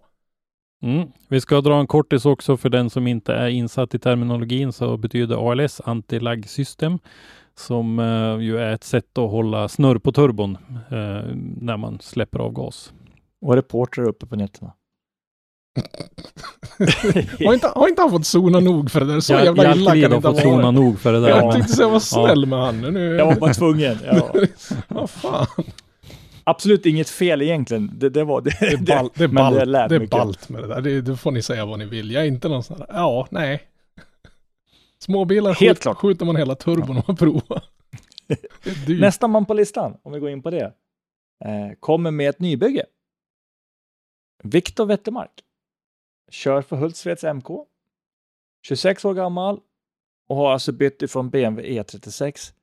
E: Mm. Vi ska dra en kortis också för den som inte är insatt i terminologin så betyder ALS anti-lag system som eh, ju är ett sätt att hålla snurr på turbon eh, när man släpper av gas.
C: Och reportrar uppe på nätterna.
B: Har inte, har inte han fått zona nog för det där? Så
E: Jag-
B: jävla illa kan det inte ha
E: fått zona nog för det där.
B: Jag
E: men-
B: tyckte jag var snäll med han. Nu,
C: Jag var bara tvungen. Ja.
B: Vad fan.
C: Absolut inget fel egentligen. Det, det var det.
B: Det är, ball, det är,
C: men
B: ballt,
C: det
B: det är ballt med det där. Det, det får ni säga vad ni vill. Jag är inte någon sån här, ja, nej. Småbilar
C: Helt
B: skjut,
C: klart.
B: skjuter man hela turbon man provar.
C: Nästa man på listan, om vi går in på det, eh, kommer med ett nybygge. Viktor Wettermark. Kör för Hultsfreds MK. 26 år gammal och har alltså bytt ifrån BMW E36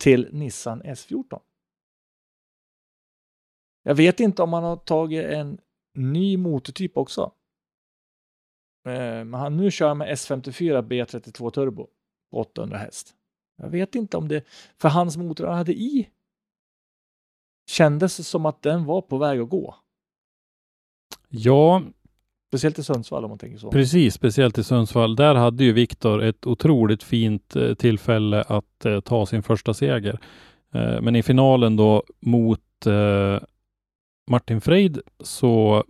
C: till Nissan S14. Jag vet inte om han har tagit en ny motortyp också. Eh, Men han nu kör med S54 B32 Turbo på 800 häst. Jag vet inte om det, för hans motor han hade i kändes som att den var på väg att gå.
E: Ja,
C: Speciellt i Sundsvall om man tänker så.
E: precis. Speciellt i Sundsvall. Där hade ju Viktor ett otroligt fint eh, tillfälle att eh, ta sin första seger. Eh, men i finalen då mot eh, Martin Freid så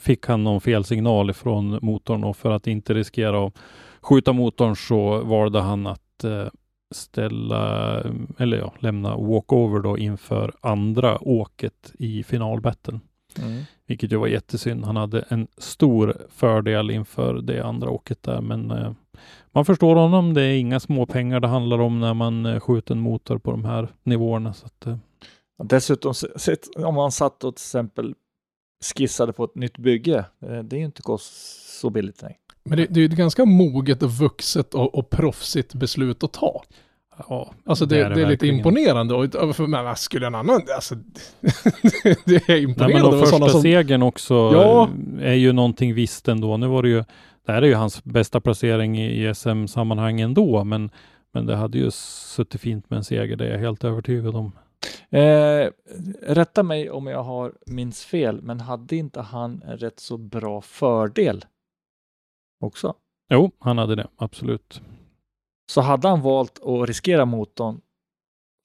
E: fick han någon felsignal ifrån motorn och för att inte riskera att skjuta motorn så valde han att eh, ställa, eller ja, lämna walkover då inför andra åket i finalbattlen.
C: Mm.
E: Vilket ju var jättesynd. Han hade en stor fördel inför det andra åket där, men eh, man förstår honom. Det är inga små pengar det handlar om när man eh, skjuter en motor på de här nivåerna. Så att, eh,
C: Dessutom, om man satt och till exempel skissade på ett nytt bygge, eh, det är ju inte kost så billigt. Nej.
B: Men det, det är ju ett ganska moget och vuxet och, och proffsigt beslut att ta.
E: ja,
B: Alltså det, det, är, lite
E: verkligen.
B: imponerande. Och, för, men vad skulle en annan, alltså, det är
E: Nej,
B: imponerande.
E: men då
B: av
E: första
B: som,
E: segern också
B: Ja.
E: är ju någonting visst ändå. Nu var det ju, det här är ju hans bästa placering i, i SM-sammanhang ändå, men, men det hade ju suttit fint med en seger, det är jag helt övertygad om.
C: Eh, rätta mig om jag har minns fel, men hade inte han en rätt så bra fördel också?
E: Jo, han hade det, absolut.
C: Så hade han valt att riskera motorn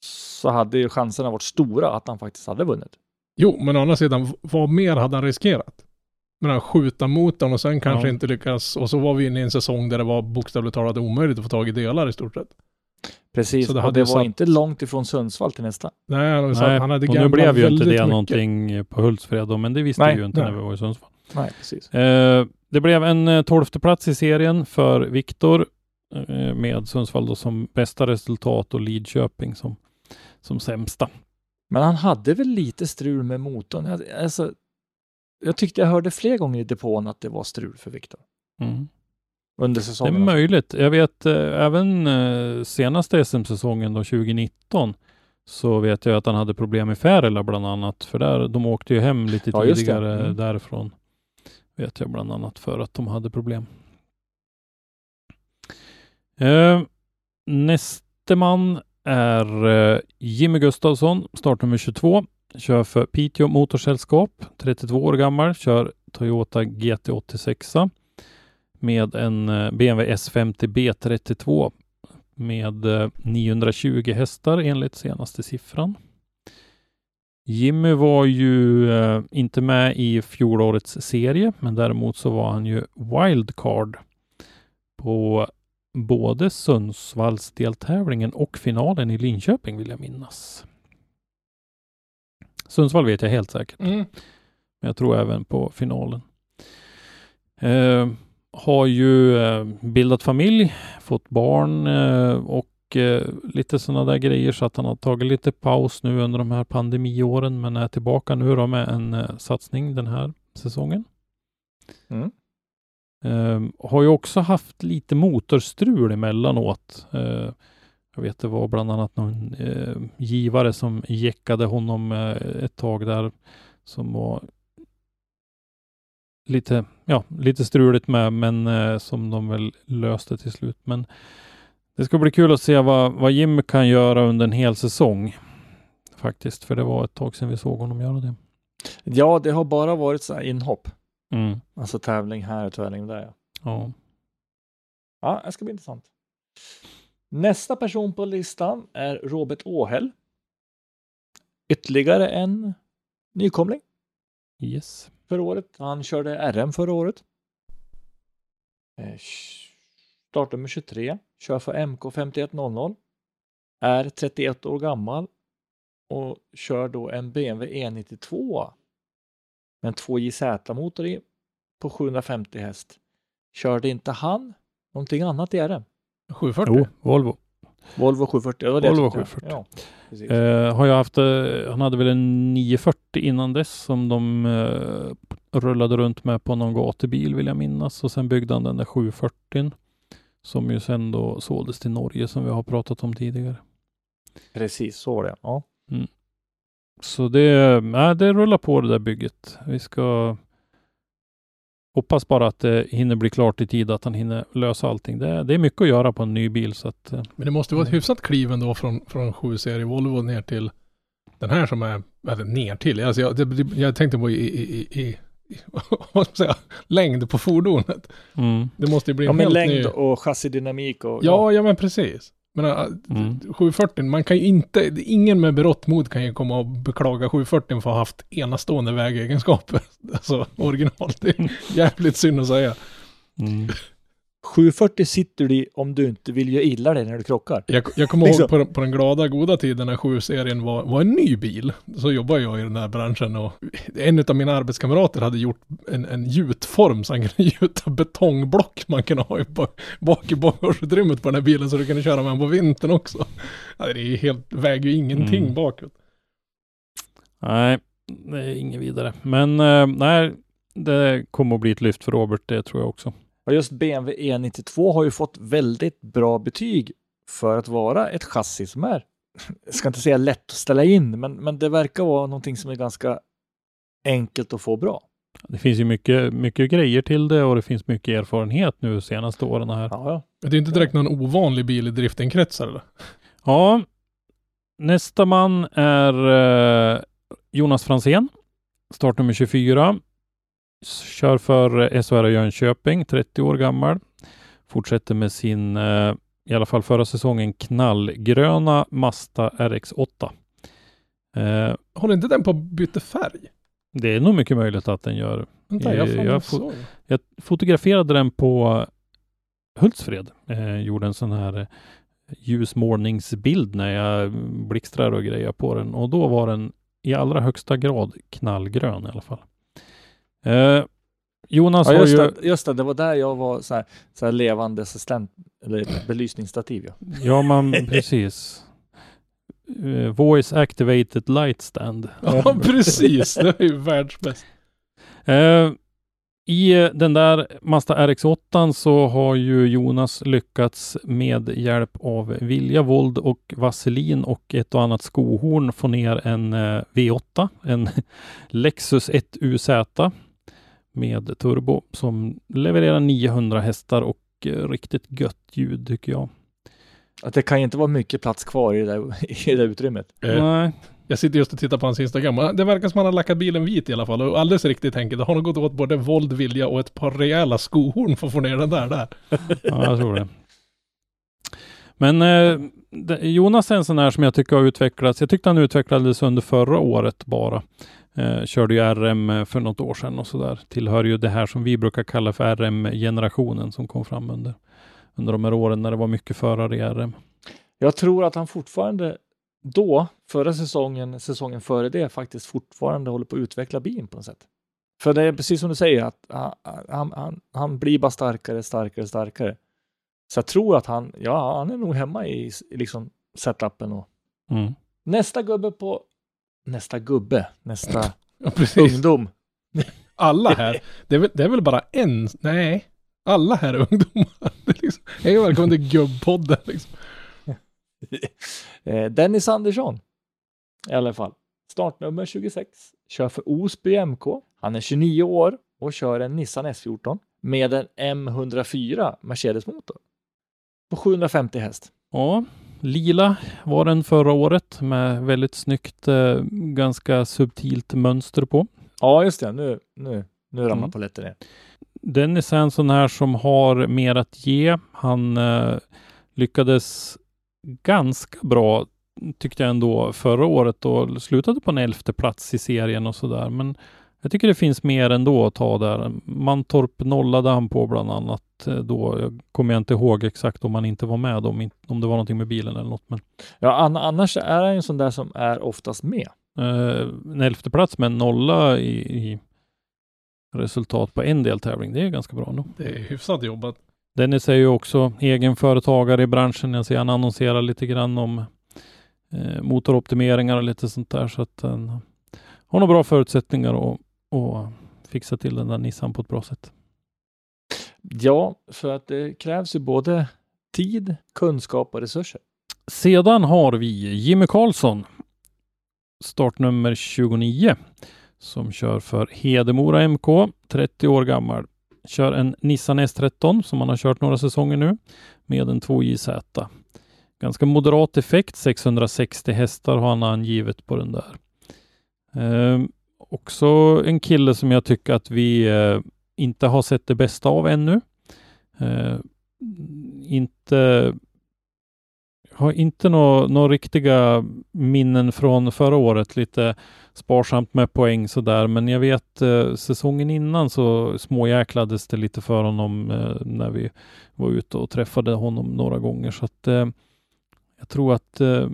C: så hade ju chanserna varit stora att han faktiskt hade vunnit.
B: jo, men å andra sidan, vad mer hade han riskerat? Men han skjuta motorn och sen kanske
E: Ja.
B: inte lyckas. Och så var vi inne i en säsong där det var bokstavligt talat omöjligt att få tag i delar i stort sett.
C: Precis,
B: Så det
C: och det var
B: satt-
C: inte långt ifrån Sundsvall till nästa.
B: Nej, han, hade,
E: Nej,
B: han hade
E: och nu blev ju inte det
B: mycket.
E: någonting på Hultsfred då, men det visste
C: Nej,
E: vi ju inte
B: nej.
E: när vi var i Sundsvall.
C: Nej, precis.
E: Eh, det blev en eh, tolfte plats i serien för Viktor eh, med Sundsvall då som bästa resultat och Lidköping som, som sämsta.
C: Men han hade väl lite strul med motorn. Jag- Alltså, jag tyckte jag hörde fler gånger i depån att det var strul för Viktor
E: Mm.
C: Under
E: Det är
C: säsongen.
E: möjligt. Jag vet eh, även eh, senaste SM-säsongen då 2019 så vet jag att han hade problem med Färila bland annat. För där, de åkte ju hem lite
C: Ja,
E: tidigare
C: Mm.
E: därifrån. Vet jag bland annat för att de hade problem. Eh, näste man är eh, Jimmy Gustafsson, startnummer 22. Kör för Piteå Motorsällskap, 32 år gammal, kör Toyota GT86 med en eh, BMW S50 B32 med eh, 920 hästar enligt senaste siffran. Jimmy var ju eh, inte med i fjolårets serie, men däremot så var han ju wildcard på både Sundsvalls deltävlingen och finalen i Linköping vill jag minnas. Sundsvall vet jag helt säkert.
B: Mm.
E: Men jag tror även på finalen. Eh, har ju eh, bildat familj, fått barn eh, och eh, lite sådana där grejer så att han har tagit lite paus nu under de här pandemiåren men är tillbaka nu då med en satsning den här säsongen.
C: Mm.
E: Eh, har ju också haft lite motorstrul emellanåt. Jag vet det var bland annat någon givare som jäckade honom ett tag där som var lite, ja, lite struligt med, men eh, som de väl löste till slut. Men det ska bli kul att se vad, vad Jim kan göra under en hel säsong. Faktiskt, för det var ett tag sedan vi såg honom göra det.
C: Ja, det har bara varit så här inhopp.
E: Mm.
C: Alltså tävling här och tävling där. Ja.
E: Ja.
C: ja, det ska bli intressant. Nästa person på listan är Robert Åhäll. Ytterligare en nykomling
E: Yes.
C: Förra året. Han körde RM förra året. Eh, Startnummer 23. Kör för MK 5100. Är 31 år gammal och kör då en BMW E92 med en 2JZ-motor i på 750 häst. Körde inte han någonting annat i RM?
B: 740.
E: Jo, Volvo.
C: Volvo 740. Det var det
E: Volvo
C: tyckte.
E: 740.
C: Ja.
E: Eh, har jag haft, eh, han hade väl en 940 innan dess som de eh, rullade runt med på någon gatubil vill jag minnas och sen byggde han den där 740 som ju sen då såldes till Norge som vi har pratat om tidigare.
C: Precis, så var det. Ja.
E: Så det, nej, det rullar på det där bygget. Vi ska hoppas bara att det hinner bli klart i tid, att han hinner lösa allting. Det, det är mycket att göra på en ny bil så att eh,
B: Men det måste vara ett hyfsat kliv ändå från, från 7-serie Volvo ner till den här som är, eller ner till, alltså jag, det, jag tänkte på i, i, i, i vad ska man säga, längd på fordonet.
E: mm,
B: Det måste ju bli
C: ja,
B: en
C: men
B: helt
C: längd
B: ny...
C: och chassidynamik och
B: Ja, ja men precis. Men äh,
E: Mm.
B: 740, man kan ju inte, ingen med berått mod kan ju komma och beklaga 740 för att ha haft enastående vägegenskaper. Alltså originalt, det är jävligt synd att säga.
E: mm.
C: 740 sitter du i om du inte vill göra illa dig när du krockar.
B: Jag, jag kommer
C: Liksom.
B: ihåg på, den- på den glada goda tiden när 7-serien var, var en ny bil. Så jobbade jag i den här branschen och en av mina arbetskamrater hade gjort en, en gjutform så han kunde gjuta betongblock man kunde ha i bak, bak i bagageutrymmet på den här bilen så du kunde köra med den på vintern också. Det är ju helt, väger ju ingenting
E: Mm.
B: bakåt.
E: Nej, det är inget vidare. Men eh, nej, det kommer att bli ett lyft för Robert, det tror jag också.
C: Och just BMW E92 har ju fått väldigt bra betyg för att vara ett chassi som är, jag ska inte säga lätt att ställa in, men, men det verkar vara någonting som är ganska enkelt att få bra.
E: Det finns ju mycket, mycket grejer till det och det finns mycket erfarenhet nu senaste åren här.
C: Ja, ja.
B: Det är inte direkt någon ovanlig bil i driftingkretsar eller?
E: Ja, nästa man är eh, Jonas Fransén, startnummer 24. Kör för eh, SHR Jönköping, 30 år gammal. Fortsätter med sin, eh, i alla fall förra säsongen, knallgröna Mazda RX8. Eh,
B: Håller inte den på att byta färg?
E: det är nog mycket möjligt att den gör.
B: Vänta, jag,
E: Eh,
B: fan
E: jag
B: såg.
E: Jag fotograferade den på Hultsfred. Eh, gjorde en sån här ljusmålningsbild när jag blixtrade och grejer på den och då var den i allra högsta grad knallgrön i alla fall. Eh, Jonas
C: Ja,
E: har
C: just,
E: ju...
C: det, just det, det var där jag var så här, så här levande assistent, eller belysningsstativ. Ja.
E: Ja, man precis. Eh, voice activated light stand.
B: Ja, precis. Det är ju världsbäst.
E: Eh, I den där Mazda RX8 så har ju Jonas lyckats med hjälp av vilja, våld och vaselin och ett och annat skohorn få ner en eh, V8, en Lexus 1UZ med turbo som levererar 900 hästar och eh, riktigt gött ljud tycker jag.
C: Att det kan inte vara mycket plats kvar i det där, i det där utrymmet.
B: Eh,
E: Nej,
B: Jag sitter just och tittar på hans Instagram. Det verkar som att han har lackat bilen vit i alla fall. Och alldeles riktigt enkelt. Det har nog gått åt både våld, vilja och ett par rejäla skohorn för att få ner den där. där.
E: Ja, jag tror det. Men eh, Jonas är en sån här som jag tycker har utvecklats. Jag tyckte han utvecklades under förra året bara. Eh, körde ju RM för något år sedan och sådär. Tillhör ju det här som vi brukar kalla för RM-generationen som kom fram under, under de här åren när det var mycket förare i RM.
C: Jag tror att han fortfarande då, förra säsongen, säsongen före det, faktiskt fortfarande håller på att utveckla bilen på något sätt. För det är precis som du säger, att han, han, han, han blir bara starkare, starkare, starkare. Så jag tror att han, ja, han är nog hemma i, i liksom setupen och
E: Mm.
C: nästa gubbe på, nästa gubbe, nästa
B: Ja,
C: ungdom.
B: Alla här. Det är, väl, det är väl bara en. Nej. Alla här är ungdomar. Liksom, hej och välkommen till gubbpodden. Liksom.
C: Eh, Dennis Andersson. I alla fall. Startnummer 26. Kör för Osby MK. Han är 29 år och kör en Nissan S14 med en M104 Mercedes-motor. På 750 häst.
E: Ja, lila var den förra året med väldigt snyggt, eh, ganska subtilt mönster på.
C: Ja, just det. Nu, nu, nu ramlar
E: Mm.
C: polletten ner.
E: Dennis är en sån här som har mer att ge. Han eh, lyckades ganska bra tyckte jag ändå förra året och slutade på en elfte plats i serien och sådär. Men jag tycker det finns mer ändå att ta där. Mantorp nollade han på bland annat då. Jag kommer inte ihåg exakt om han inte var med, om, om det var någonting med bilen eller något. Men
C: Ja, an- annars är han ju en sån där som är oftast med.
E: eh, en elfte plats med en nolla i, i resultat på en deltävling, det är ganska bra nog.
B: Det är hyfsat jobbat.
E: Dennis är ju också egen företagare i branschen. Jag ser han annonserar lite grann om eh, motoroptimeringar och lite sånt där. Så att han har nog bra förutsättningar att, att fixa till den där Nissan på ett bra sätt.
C: Ja, för att det krävs ju både tid, kunskap och resurser.
E: Sedan har vi Jimmy Karlsson, startnummer 29, som kör för Hedemora MK, 30 år gammal. Kör en Nissan S13 som han har kört några säsonger nu med en 2JZ. Ganska moderat effekt, 660 hästar har han angivet på den där. Ehm, också en kille som jag tycker att vi eh, inte har sett det bästa av ännu. Eh, inte har inte några nå riktiga minnen från förra året. Lite sparsamt med poäng sådär. Men jag vet eh, säsongen innan så småjäklades det lite för honom eh, när vi var ute och träffade honom några gånger. Så att eh, jag tror att eh,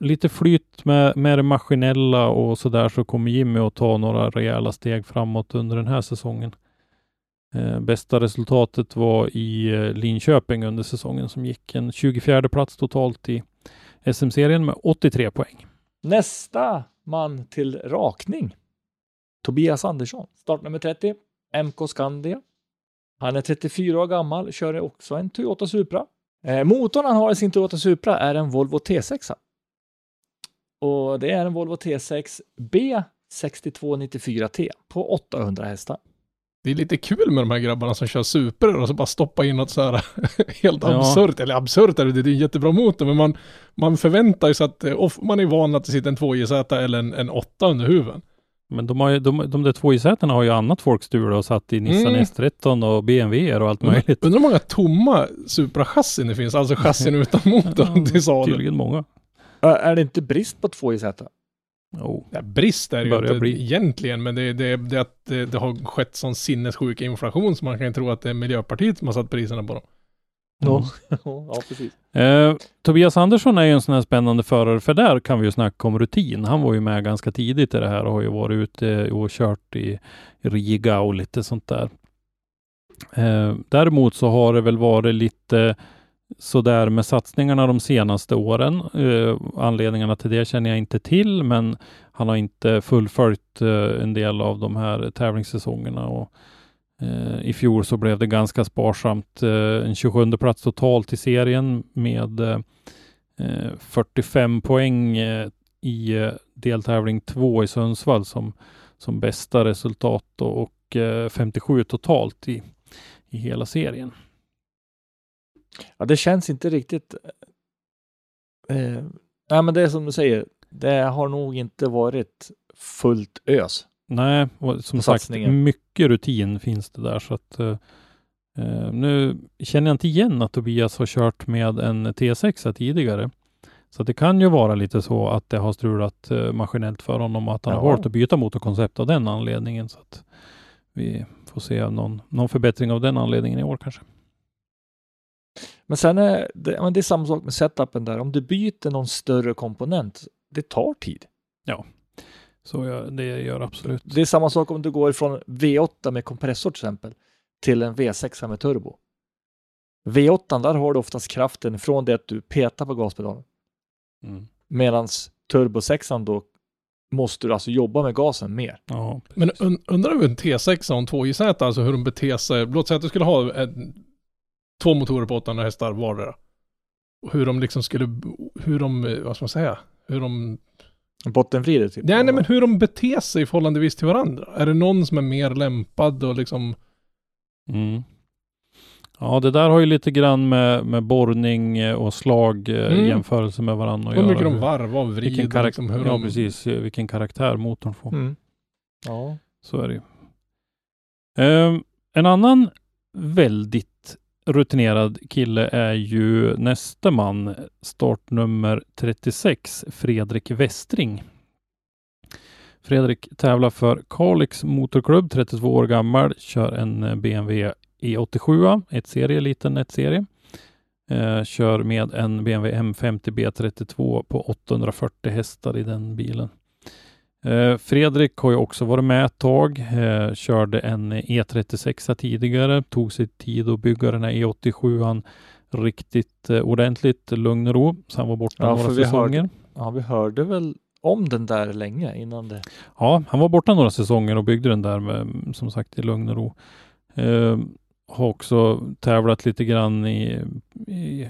E: lite flyt med, med det maskinella och sådär så kommer Jimmy att ta några rejäla steg framåt under den här säsongen. Eh, bästa resultatet var i eh, Linköping under säsongen som gick en 24 plats totalt i SM-serien med 83 poäng.
C: Nästa man till rakning. Tobias Andersson, startnummer 30, MK Skandia. Han är 34 år gammal, kör också en Toyota Supra. Eh, motorn han har i sin Toyota Supra är en Volvo T6. Och det är en Volvo T6 B6294T på 800 hästar.
B: Det är lite kul med de här grabbarna som kör super och så bara stoppa in något så här helt
E: Ja.
B: absurt. Eller absurt är det, det är en jättebra motor, men man, man förväntar sig att, eh, off, man är van att det sitter en 2JZ eller en, en 8 under huven.
E: Men de, har ju, de, de där två isätena har ju annat folk stulit och satt i Nissan
B: Mm.
E: S13 och BMW och allt möjligt.
B: Undrar hur många tomma Supra-chassin det finns, alltså chassin utan motorn till salu.
E: Tydligen många.
C: Är det inte brist på 2JZ?
E: Oh.
B: Ja, brist är det ju inte
E: bli.
B: egentligen, men det, det, det, är att det, det har skett sån sinnessjuk inflation så man kan ju tro att det är Miljöpartiet som har satt priserna på dem.
C: Ja, ja precis.
E: Eh, Tobias Andersson är ju en sån här spännande förare, för där kan vi ju snacka om rutin. Han var ju med ganska tidigt i det här och har ju varit ute och kört i Riga och lite sånt där. Eh, däremot så har det väl varit lite sådär med satsningarna de senaste åren. Eh, anledningarna till det känner jag inte till, men han har inte fullföljt eh, en del av de här tävlingssäsongerna och Eh, I fjol så blev det ganska sparsamt. Eh, en 27 plats totalt i serien med 45 eh, eh poäng eh, i eh, deltävling 2 i Sundsvall som, som bästa resultat och 57 totalt i, i hela serien.
C: Ja, det känns inte riktigt. Eh, nej, men det är som du säger. Det har nog inte varit fullt ös.
E: Nej, och som sagt, mycket rutin finns det där så att uh, nu känner jag inte igen att Tobias har kört med en T6 tidigare. Så det kan ju vara lite så att det har strulat uh, maskinellt för honom att han ja. har valt att byta motorkoncept av den anledningen. Så att vi får se någon, någon förbättring av den anledningen i år kanske.
C: Men sen är det, men det är samma sak med setupen där. Om du byter någon större komponent, det tar tid.
E: Ja, så jag, det gör absolut.
C: Det är samma sak om du går från V8 med kompressor till exempel till en V6 med turbo. V8 där har du oftast kraften från det att du petar på gaspedalen. Mm. Medan turbo 6 då måste du alltså jobba med gasen mer.
B: Ja, Men un undrar du en T6 och en 2JZ, alltså hur de beter sig. Låt säga att du skulle ha en, två motorer på 800 hästar vardera. Hur de liksom skulle, hur de, vad ska man säga, hur de
C: Bottenvridet? Typ.
B: Nej, nej, men hur de beter sig i förhållandevis till varandra. Är det någon som är mer lämpad och liksom...
E: Mm. Ja, det där har ju lite grann med, med borrning och slag eh, mm. jämförelse med varandra att
B: göra. Hur mycket de varvar och vrider.
E: Vilken liksom, hur ja, de... precis. Vilken karaktär motorn får. Mm.
C: Ja.
E: Så är det ju. Um, en annan väldigt rutinerad kille är ju nästa man, startnummer 36, Fredrik Westring. Fredrik tävlar för Kalix Motorklubb, 32 år gammal, kör en BMW E87, ett serie, liten ett serie. Eh, kör med en BMW M50 B32 på 840 hästar i den bilen. Eh, Fredrik har ju också varit med ett tag, eh, körde en E36 tidigare, tog sig tid att bygga den här E87 riktigt eh, ordentligt lugn och ro, så han var borta ja, några säsonger.
C: Hörde, ja, vi hörde väl om den där länge innan det.
E: Ja, han var borta några säsonger och byggde den där med, som sagt i lugn och ro. Eh, har också tävlat lite grann i, i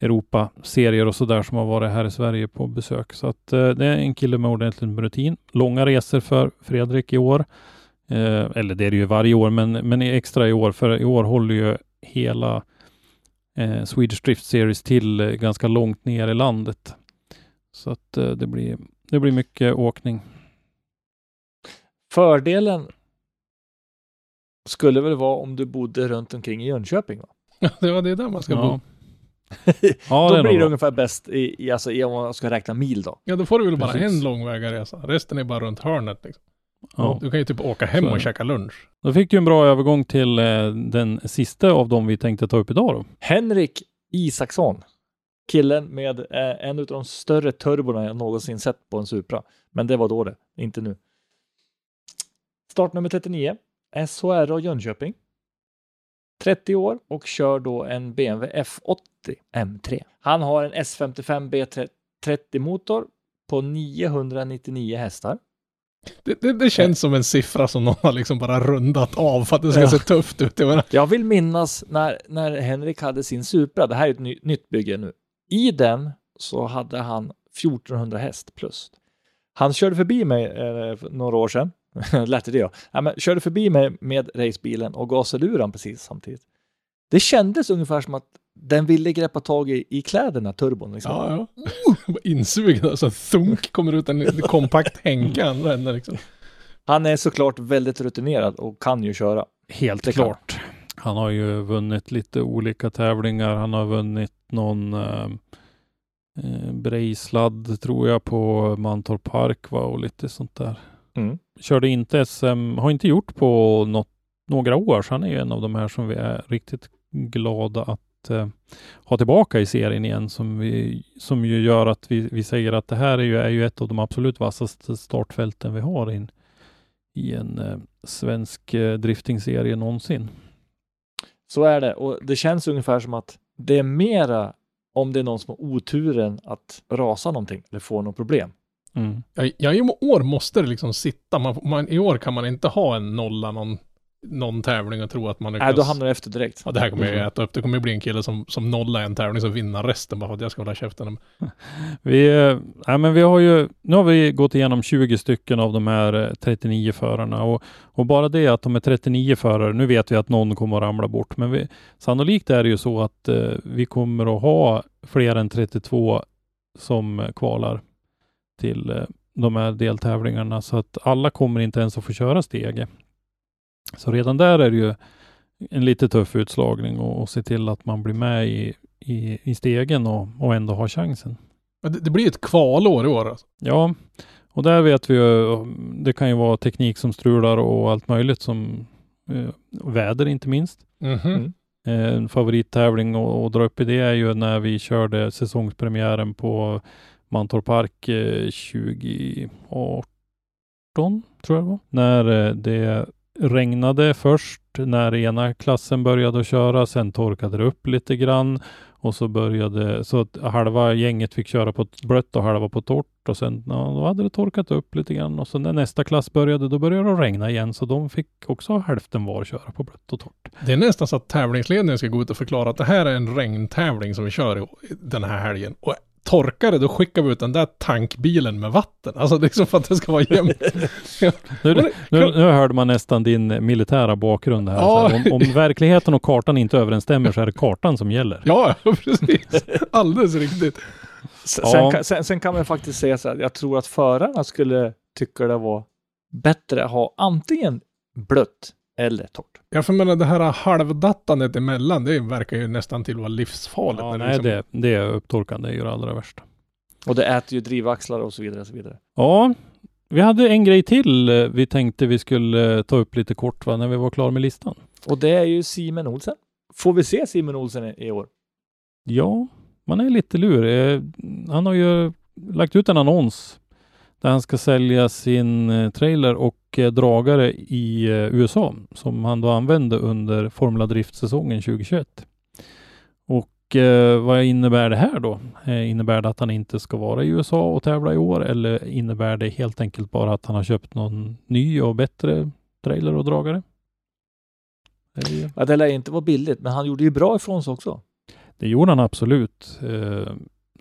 E: Europa-serier och sådär som har varit här i Sverige på besök. Så att eh, det är en kille med ordentligt rutin. Långa resor för Fredrik i år. Eh, eller det är det ju varje år, men, men extra i år, för i år håller ju hela eh, Swedish Drift Series till eh, ganska långt ner i landet. Så att eh, det, blir, det blir mycket åkning.
C: Fördelen skulle väl vara om du bodde runt omkring i Jönköping? Va?
B: Ja, det var det där man ska ja. bo.
C: Ja, då det blir det ungefär bäst i, i, alltså, i, om man ska räkna mil då.
B: Ja, då får du väl bara Precis. en långväga resa. Resten är bara runt hörnet. Liksom. Ja. Du kan ju typ åka hem och käka lunch.
E: Då fick du en bra övergång till eh, den sista av dem vi tänkte ta upp idag då.
C: Henrik Isaksson. Killen med eh, en av de större turborna jag någonsin sett på en Supra. Men det var då det, inte nu. Startnummer 39. SHR och Jönköping. 30 år och kör då en BMW F80 M3. Han har en S55 B30 motor på 999 hästar.
B: Det, det, det känns som en siffra som någon har liksom bara rundat av för att det ska ja. se tufft ut.
C: Jag vill minnas när, när Henrik hade sin Supra, det här är ett ny, nytt bygge nu. I den så hade han 1400 häst plus. Han körde förbi mig eh, några år sedan Lät det jag. Ja, men, körde förbi mig med racebilen och gasade ur den precis samtidigt. Det kändes ungefär som att den ville greppa tag i, i kläderna, turbon. Liksom.
B: Ja, ja. Insugen, alltså thunk kommer ut en kompakt andra änden liksom.
C: Han är såklart väldigt rutinerad och kan ju köra.
E: Helt det klart. Kan. Han har ju vunnit lite olika tävlingar. Han har vunnit någon eh, eh Brejsladd tror jag på Mantorp Park va? och lite sånt där. Mm. Körde inte SM, har inte gjort på något, några år, så han är ju en av de här som vi är riktigt glada att eh, ha tillbaka i serien igen som, vi, som ju gör att vi, vi säger att det här är ju, är ju ett av de absolut vassaste startfälten vi har in, i en eh, svensk eh, driftingserie någonsin.
C: Så är det och det känns ungefär som att det är mera om det är någon som har oturen att rasa någonting eller få något problem.
E: Mm.
B: Ja, ja, i år måste det liksom sitta. Man, man, I år kan man inte ha en nolla någon, någon tävling och tro att man
C: Nej, då hamnar du efter direkt.
B: Ja, det här kommer jag
E: Mm.
B: äta upp. Det kommer ju bli en kille som, som nollar en tävling som vinner resten bara för att jag ska hålla käften.
E: Vi, eh, nej, men vi har ju, nu har vi gått igenom 20 stycken av de här eh, 39 förarna och, och bara det att de är 39 förare, nu vet vi att någon kommer att ramla bort, men vi, sannolikt är det ju så att eh, vi kommer att ha fler än 32 som eh, kvalar till eh, de här deltävlingarna, så att alla kommer inte ens att få köra stege. Så redan där är det ju en lite tuff utslagning och, och se till att man blir med i, i, i stegen och, och ändå har chansen.
B: Det, det blir ett kvalår i år alltså.
E: Ja, och där vet vi ju, det kan ju vara teknik som strular och allt möjligt som eh, väder inte minst.
B: Mhm.
C: Mm.
E: Eh, En favorittävling och dra upp i det är ju när vi körde säsongspremiären på Mantorp Park eh, 2018, tror jag det var. När eh, det regnade först, när ena klassen började att köra, sen torkade det upp lite grann och så började, så att halva gänget fick köra på blött och halva på torrt och sen, ja, då hade det torkat upp lite grann och så när nästa klass började, då började det regna igen så de fick också hälften var köra på blött och torrt.
B: Det är nästan så att tävlingsledningen ska gå ut och förklara att det här är en regntävling som vi kör i den här helgen. Och torkar det, då skickar vi ut den där tankbilen med vatten. Alltså liksom för att det ska vara jämnt.
E: Nu, nu, nu hörde man nästan din militära bakgrund här.
B: Ja.
E: Så här, om, om verkligheten och kartan inte överensstämmer så är det kartan som gäller.
B: ja, precis. Alldeles riktigt.
C: Sen,
E: Ja.
C: sen, sen kan man faktiskt säga så här, jag tror att förarna skulle tycka det var bättre att ha antingen blött eller torrt.
B: Jag för menar det här halvdattandet emellan, det verkar ju nästan till att vara livsfarligt.
E: Ja,
B: när
E: nej,
B: liksom-
E: det, det är upptorkande, det är ju det allra värsta.
C: Och det äter ju drivaxlar och så vidare. Och så vidare.
E: Ja, vi hade en grej till eh, vi tänkte vi skulle eh, ta upp lite kort va, när vi var klara med listan.
C: Och det är ju Simon Olsen. Får vi se Simon Olsen i, i år?
E: Ja, man är lite lurig. Eh, Han har ju lagt ut en annons där han ska sälja sin trailer och eh, dragare i eh, USA som han då använde under Formula Drift-säsongen 2021. Och eh, vad innebär det här då? Eh, innebär det att han inte ska vara i USA och tävla i år eller innebär det helt enkelt bara att han har köpt någon ny och bättre trailer och dragare?
C: Ja, det lär inte vara billigt, men han gjorde ju bra ifrån sig också.
E: Det gjorde han absolut. Eh,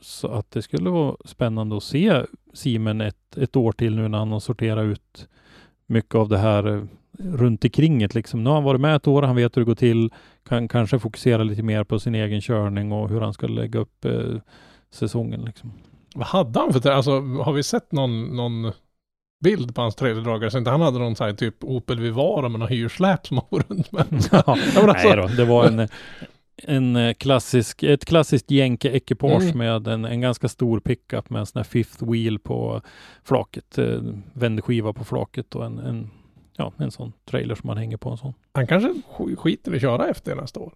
E: Så att det skulle vara spännande att se Simen ett, ett år till nu när han har sorterat ut mycket av det här eh, runt omkring det liksom. Nu har han varit med ett år, han vet hur det går till, kan kanske fokusera lite mer på sin egen körning och hur han ska lägga upp eh, säsongen liksom.
B: Vad hade han för trä- Alltså har vi sett någon, någon bild på hans trailerdragare? Så inte han hade någon så här typ Opel Vivara med någon hyrsläp som han går runt med.
E: Ja,
B: alltså-
E: Nej då, det var en, en eh, klassisk, ett klassiskt jänke-ekipage
B: Mm.
E: med en, en ganska stor pickup med en sån här fifth wheel på flaket, eh, vändskiva på flaket och en, en, ja, en sån trailer som man hänger på en sån.
B: Han kanske sk- skiter i att köra efter nästa år.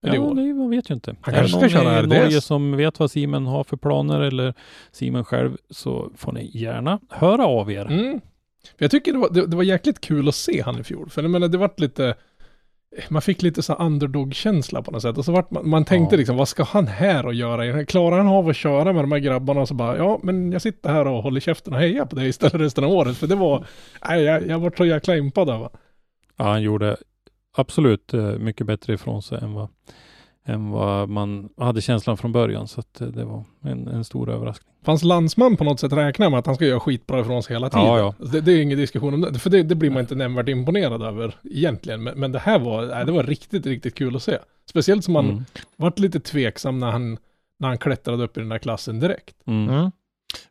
E: Ja, det, man vet ju inte.
B: Han
E: är
B: kanske
E: någon
B: ska köra
E: i? Norge som vet vad Simen har för planer eller Simen själv så får ni gärna höra av er.
B: Mm. Jag tycker det var, det, det var jäkligt kul att se han i fjol. För jag menar, det vart lite... Man fick lite så underdog-känsla på något sätt. Och så vart man, man tänkte
E: Ja.
B: liksom, vad ska han här och göra? Klarar han av att köra med de här grabbarna? Och så bara, ja, men jag sitter här och håller käften och hejar på dig istället resten av året. För det var, nej, jag, jag var så jäkla impad av.
E: Ja, han gjorde absolut eh, mycket bättre ifrån sig än vad, än vad man hade känslan från början. Så att eh, det var en, en stor överraskning.
B: Fanns landsman på något sätt räknar med att han ska göra skitbra ifrån sig hela tiden.
E: Ja, ja.
B: Det, det är ingen diskussion om det. För det, det blir man inte nämnvärt imponerad över egentligen. Men, men det här var, nej, det var riktigt, riktigt kul att se. Speciellt som man
E: Mm.
B: vart lite tveksam när han, när han klättrade upp i den där klassen direkt.
E: Mm.
C: Mm.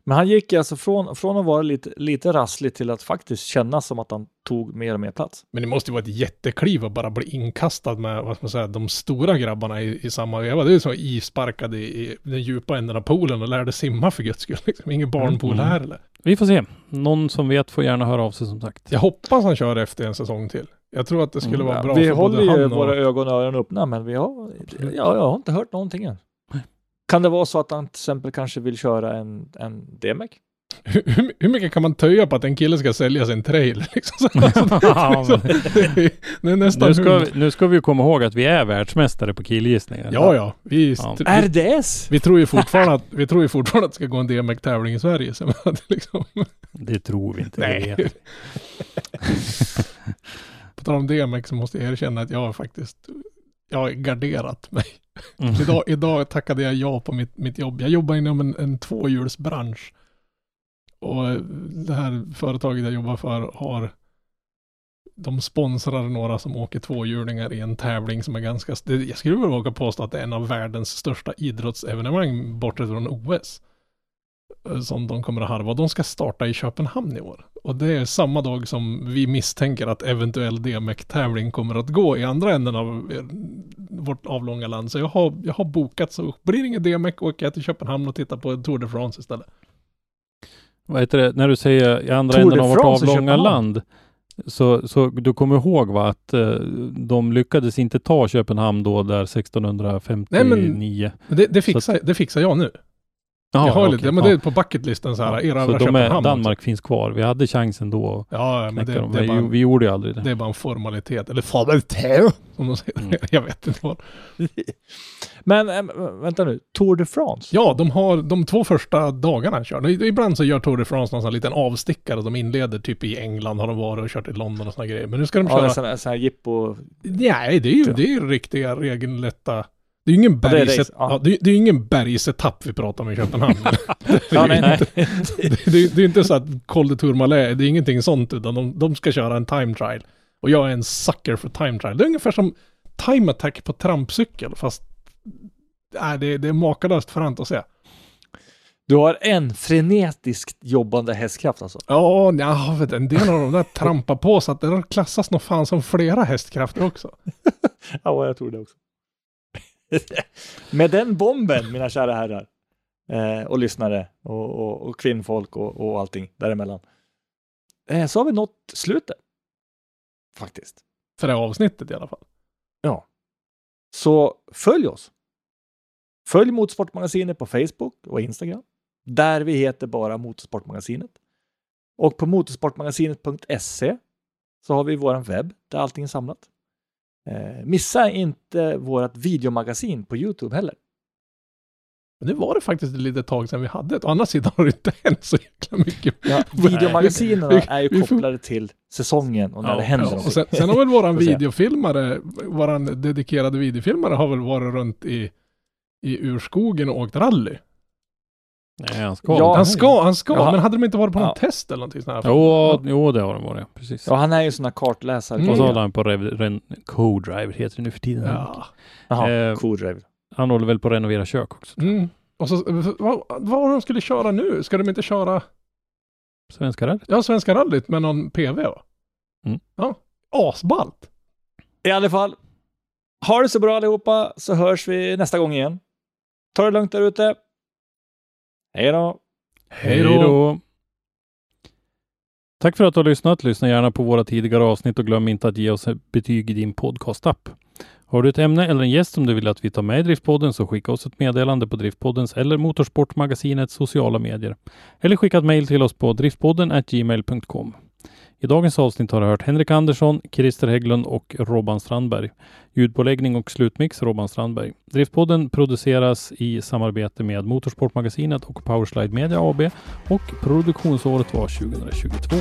C: Men han gick alltså från, från att vara lite, lite rasslig till att faktiskt kännas som att han tog mer och mer plats.
B: Men det måste ju vara ett jättekliv att bara bli inkastad med, vad ska man säga, de stora grabbarna i, i samma veva. Det är ju som isparkad i, i den djupa änden av poolen och lärde simma för guds skull. Liksom. Ingen barnpool
E: Mm.
B: här eller?
E: Vi får se. Någon som vet får gärna höra av sig som sagt.
B: Jag hoppas han kör efter en säsong till. Jag tror att det skulle
E: Mm,
B: vara
C: Ja,
B: bra
C: vi
B: för
C: håller
B: både
C: ju
B: han och...
C: våra ögon och öron öppna, men vi har, ja, jag har inte hört någonting än. Kan det vara så att han till exempel kanske vill köra en, en DMEC?
B: hur, hur mycket kan man töja på att en kille ska sälja sin? Liksom? Alltså, det, liksom, det, det är nästan
E: Nu ska, vi, nu ska vi ju komma ihåg att vi är världsmästare på killgissningar.
B: Ja, ja. Vi,
E: Ja.
B: vi,
C: RDS!
B: vi tror ju fortfarande att, vi tror ju fortfarande att det ska gå en DMX-tävling i Sverige. Så att det liksom,
E: Det tror vi inte.
B: nej. På tal om DMX så måste jag erkänna att jag har faktiskt, jag har garderat mig.
E: Mm.
B: Idag, idag tackade jag ja på mitt, mitt jobb. Jag jobbar inom en, en tvåhjulsbransch. Och det här företaget jag jobbar för har de sponsrar några som åker tvåhjulingar i en tävling som är ganska, jag skulle väl våga påstå att det är en av världens största idrottsevenemang bortsett från OS eh, Som de kommer att harva. De ska starta i Köpenhamn i år. Och det är samma dag som vi misstänker att eventuell DMX-tävling kommer att gå i andra änden av eh, vårt avlånga land. Så jag har, jag har bokat så blir det ingen DMX åker jag till Köpenhamn och tittar på Tour de France istället.
E: Vad heter det, när du säger i andra
C: Tour
E: änden
C: de
E: av vårt avlånga land. Så, så du kommer ihåg va, att eh, de lyckades inte ta Köpenhamn då där 1659?
B: Men det, det, fixar, det fixar jag nu.
E: Jaha,
B: jag har
E: okej,
B: lite, men
E: ja.
B: det är på bucketlisten så här,
E: Ja,
B: erövra
E: Så de är,
B: Köpenhamn.
E: Danmark finns kvar. Vi hade chansen då att
B: Ja, men det, det,
E: Vi,
B: bara,
E: vi gjorde ju aldrig det.
B: det är bara en formalitet. Eller formalitet, som de säger.
E: Mm.
B: Jag vet inte vad.
C: Men äm, vänta nu, Tour de France?
B: Ja, de har de två första dagarna kör. Ibland så gör Tour de France någon sån här liten avstickare. De inleder typ i England har de varit och kört i London och såna grejer. Men nu ska de
C: Ja,
B: köra...
C: här, sån här jippo...
B: Nej, det är ju, det är ju riktiga regelrätta... Det är ju ingen
C: det
B: bergs...
C: race,
B: Ja. det, det är ingen bergsetapp vi pratar om i Köpenhamn.
C: Ja, nej, nej.
B: det, det, är- det är inte så att Col de Tourmalet, det är ingenting sånt utan de, de ska köra en time trial. Och jag är en sucker för time trial. Det är ungefär som time attack på trampcykel fast nej, det, det är makalöst fränt att se.
C: Du har en frenetiskt jobbande hästkraft alltså.
B: Ja, ja vet, en del av de där trampar på så att det klassas nog fan som flera hästkrafter också.
C: Ja, jag tror det också. Med den bomben, mina kära herrar. Eh, och lyssnare och, och, och kvinnfolk och, och allting däremellan. Eh, så har vi nått slutet. Faktiskt.
B: För det här avsnittet i alla fall.
C: Så följ oss. Följ Motorsportmagasinet på Facebook och Instagram. Där vi heter bara Motorsportmagasinet. Och på motorsportmagasinet.se så har vi våran webb där allting är samlat. Eh, missa inte vårt videomagasin på Youtube heller.
B: Men det var det faktiskt ett litet tag sedan vi hade det. Å andra sidan har det inte hänt så jäkla mycket.
C: Ja, videomagasinen
B: Vi-
C: är ju kopplade till säsongen och när
E: Ja,
C: det händer
B: Ja, och sen, sen har väl våran videofilmare, våran dedikerade videofilmare har väl varit runt i, i urskogen och åkt rally.
E: Nej, han ska.
C: Ja,
B: han ska, han ska,
C: Ja.
B: men hade de inte varit på någon
C: Ja.
B: test eller någonting sånt här?
E: Jo, jo, det har de varit. Precis.
C: Ja, han är ju sån här kartläsare.
B: Mm.
E: Och så håller han på rev, ren, Co-Drive heter det nu för tiden.
B: Ja.
C: Jaha,
E: Eh,
C: cool drive.
E: Han håller väl på att renovera kök också.
B: Mm. Och så, vad, vad var de skulle köra nu? Ska de inte köra,
E: Svenska rally.
B: ja, Svenska rallyt med någon PV va?
E: Mm.
B: Ja, asballt.
C: I alla fall, ha det så bra allihopa så hörs vi nästa gång igen. Ta det lugnt där ute. Hej då!
B: Hej då.
E: Tack för att du har lyssnat. Lyssna gärna på våra tidigare avsnitt och glöm inte att ge oss ett betyg i din podcastapp. Har du ett ämne eller en gäst som du vill att vi tar med i Driftpodden så skicka oss ett meddelande på Driftpoddens eller Motorsportmagasinets sociala medier. Eller skicka ett mejl till oss på driftpodden gmail.com. I dagens avsnitt har du hört Henrik Andersson, Christer Hägglund och Robban Strandberg. Ljudpåläggning och slutmix Robban Strandberg. Driftpodden produceras i samarbete med Motorsportmagasinet och Powerslide Media AB och produktionsåret var 2022.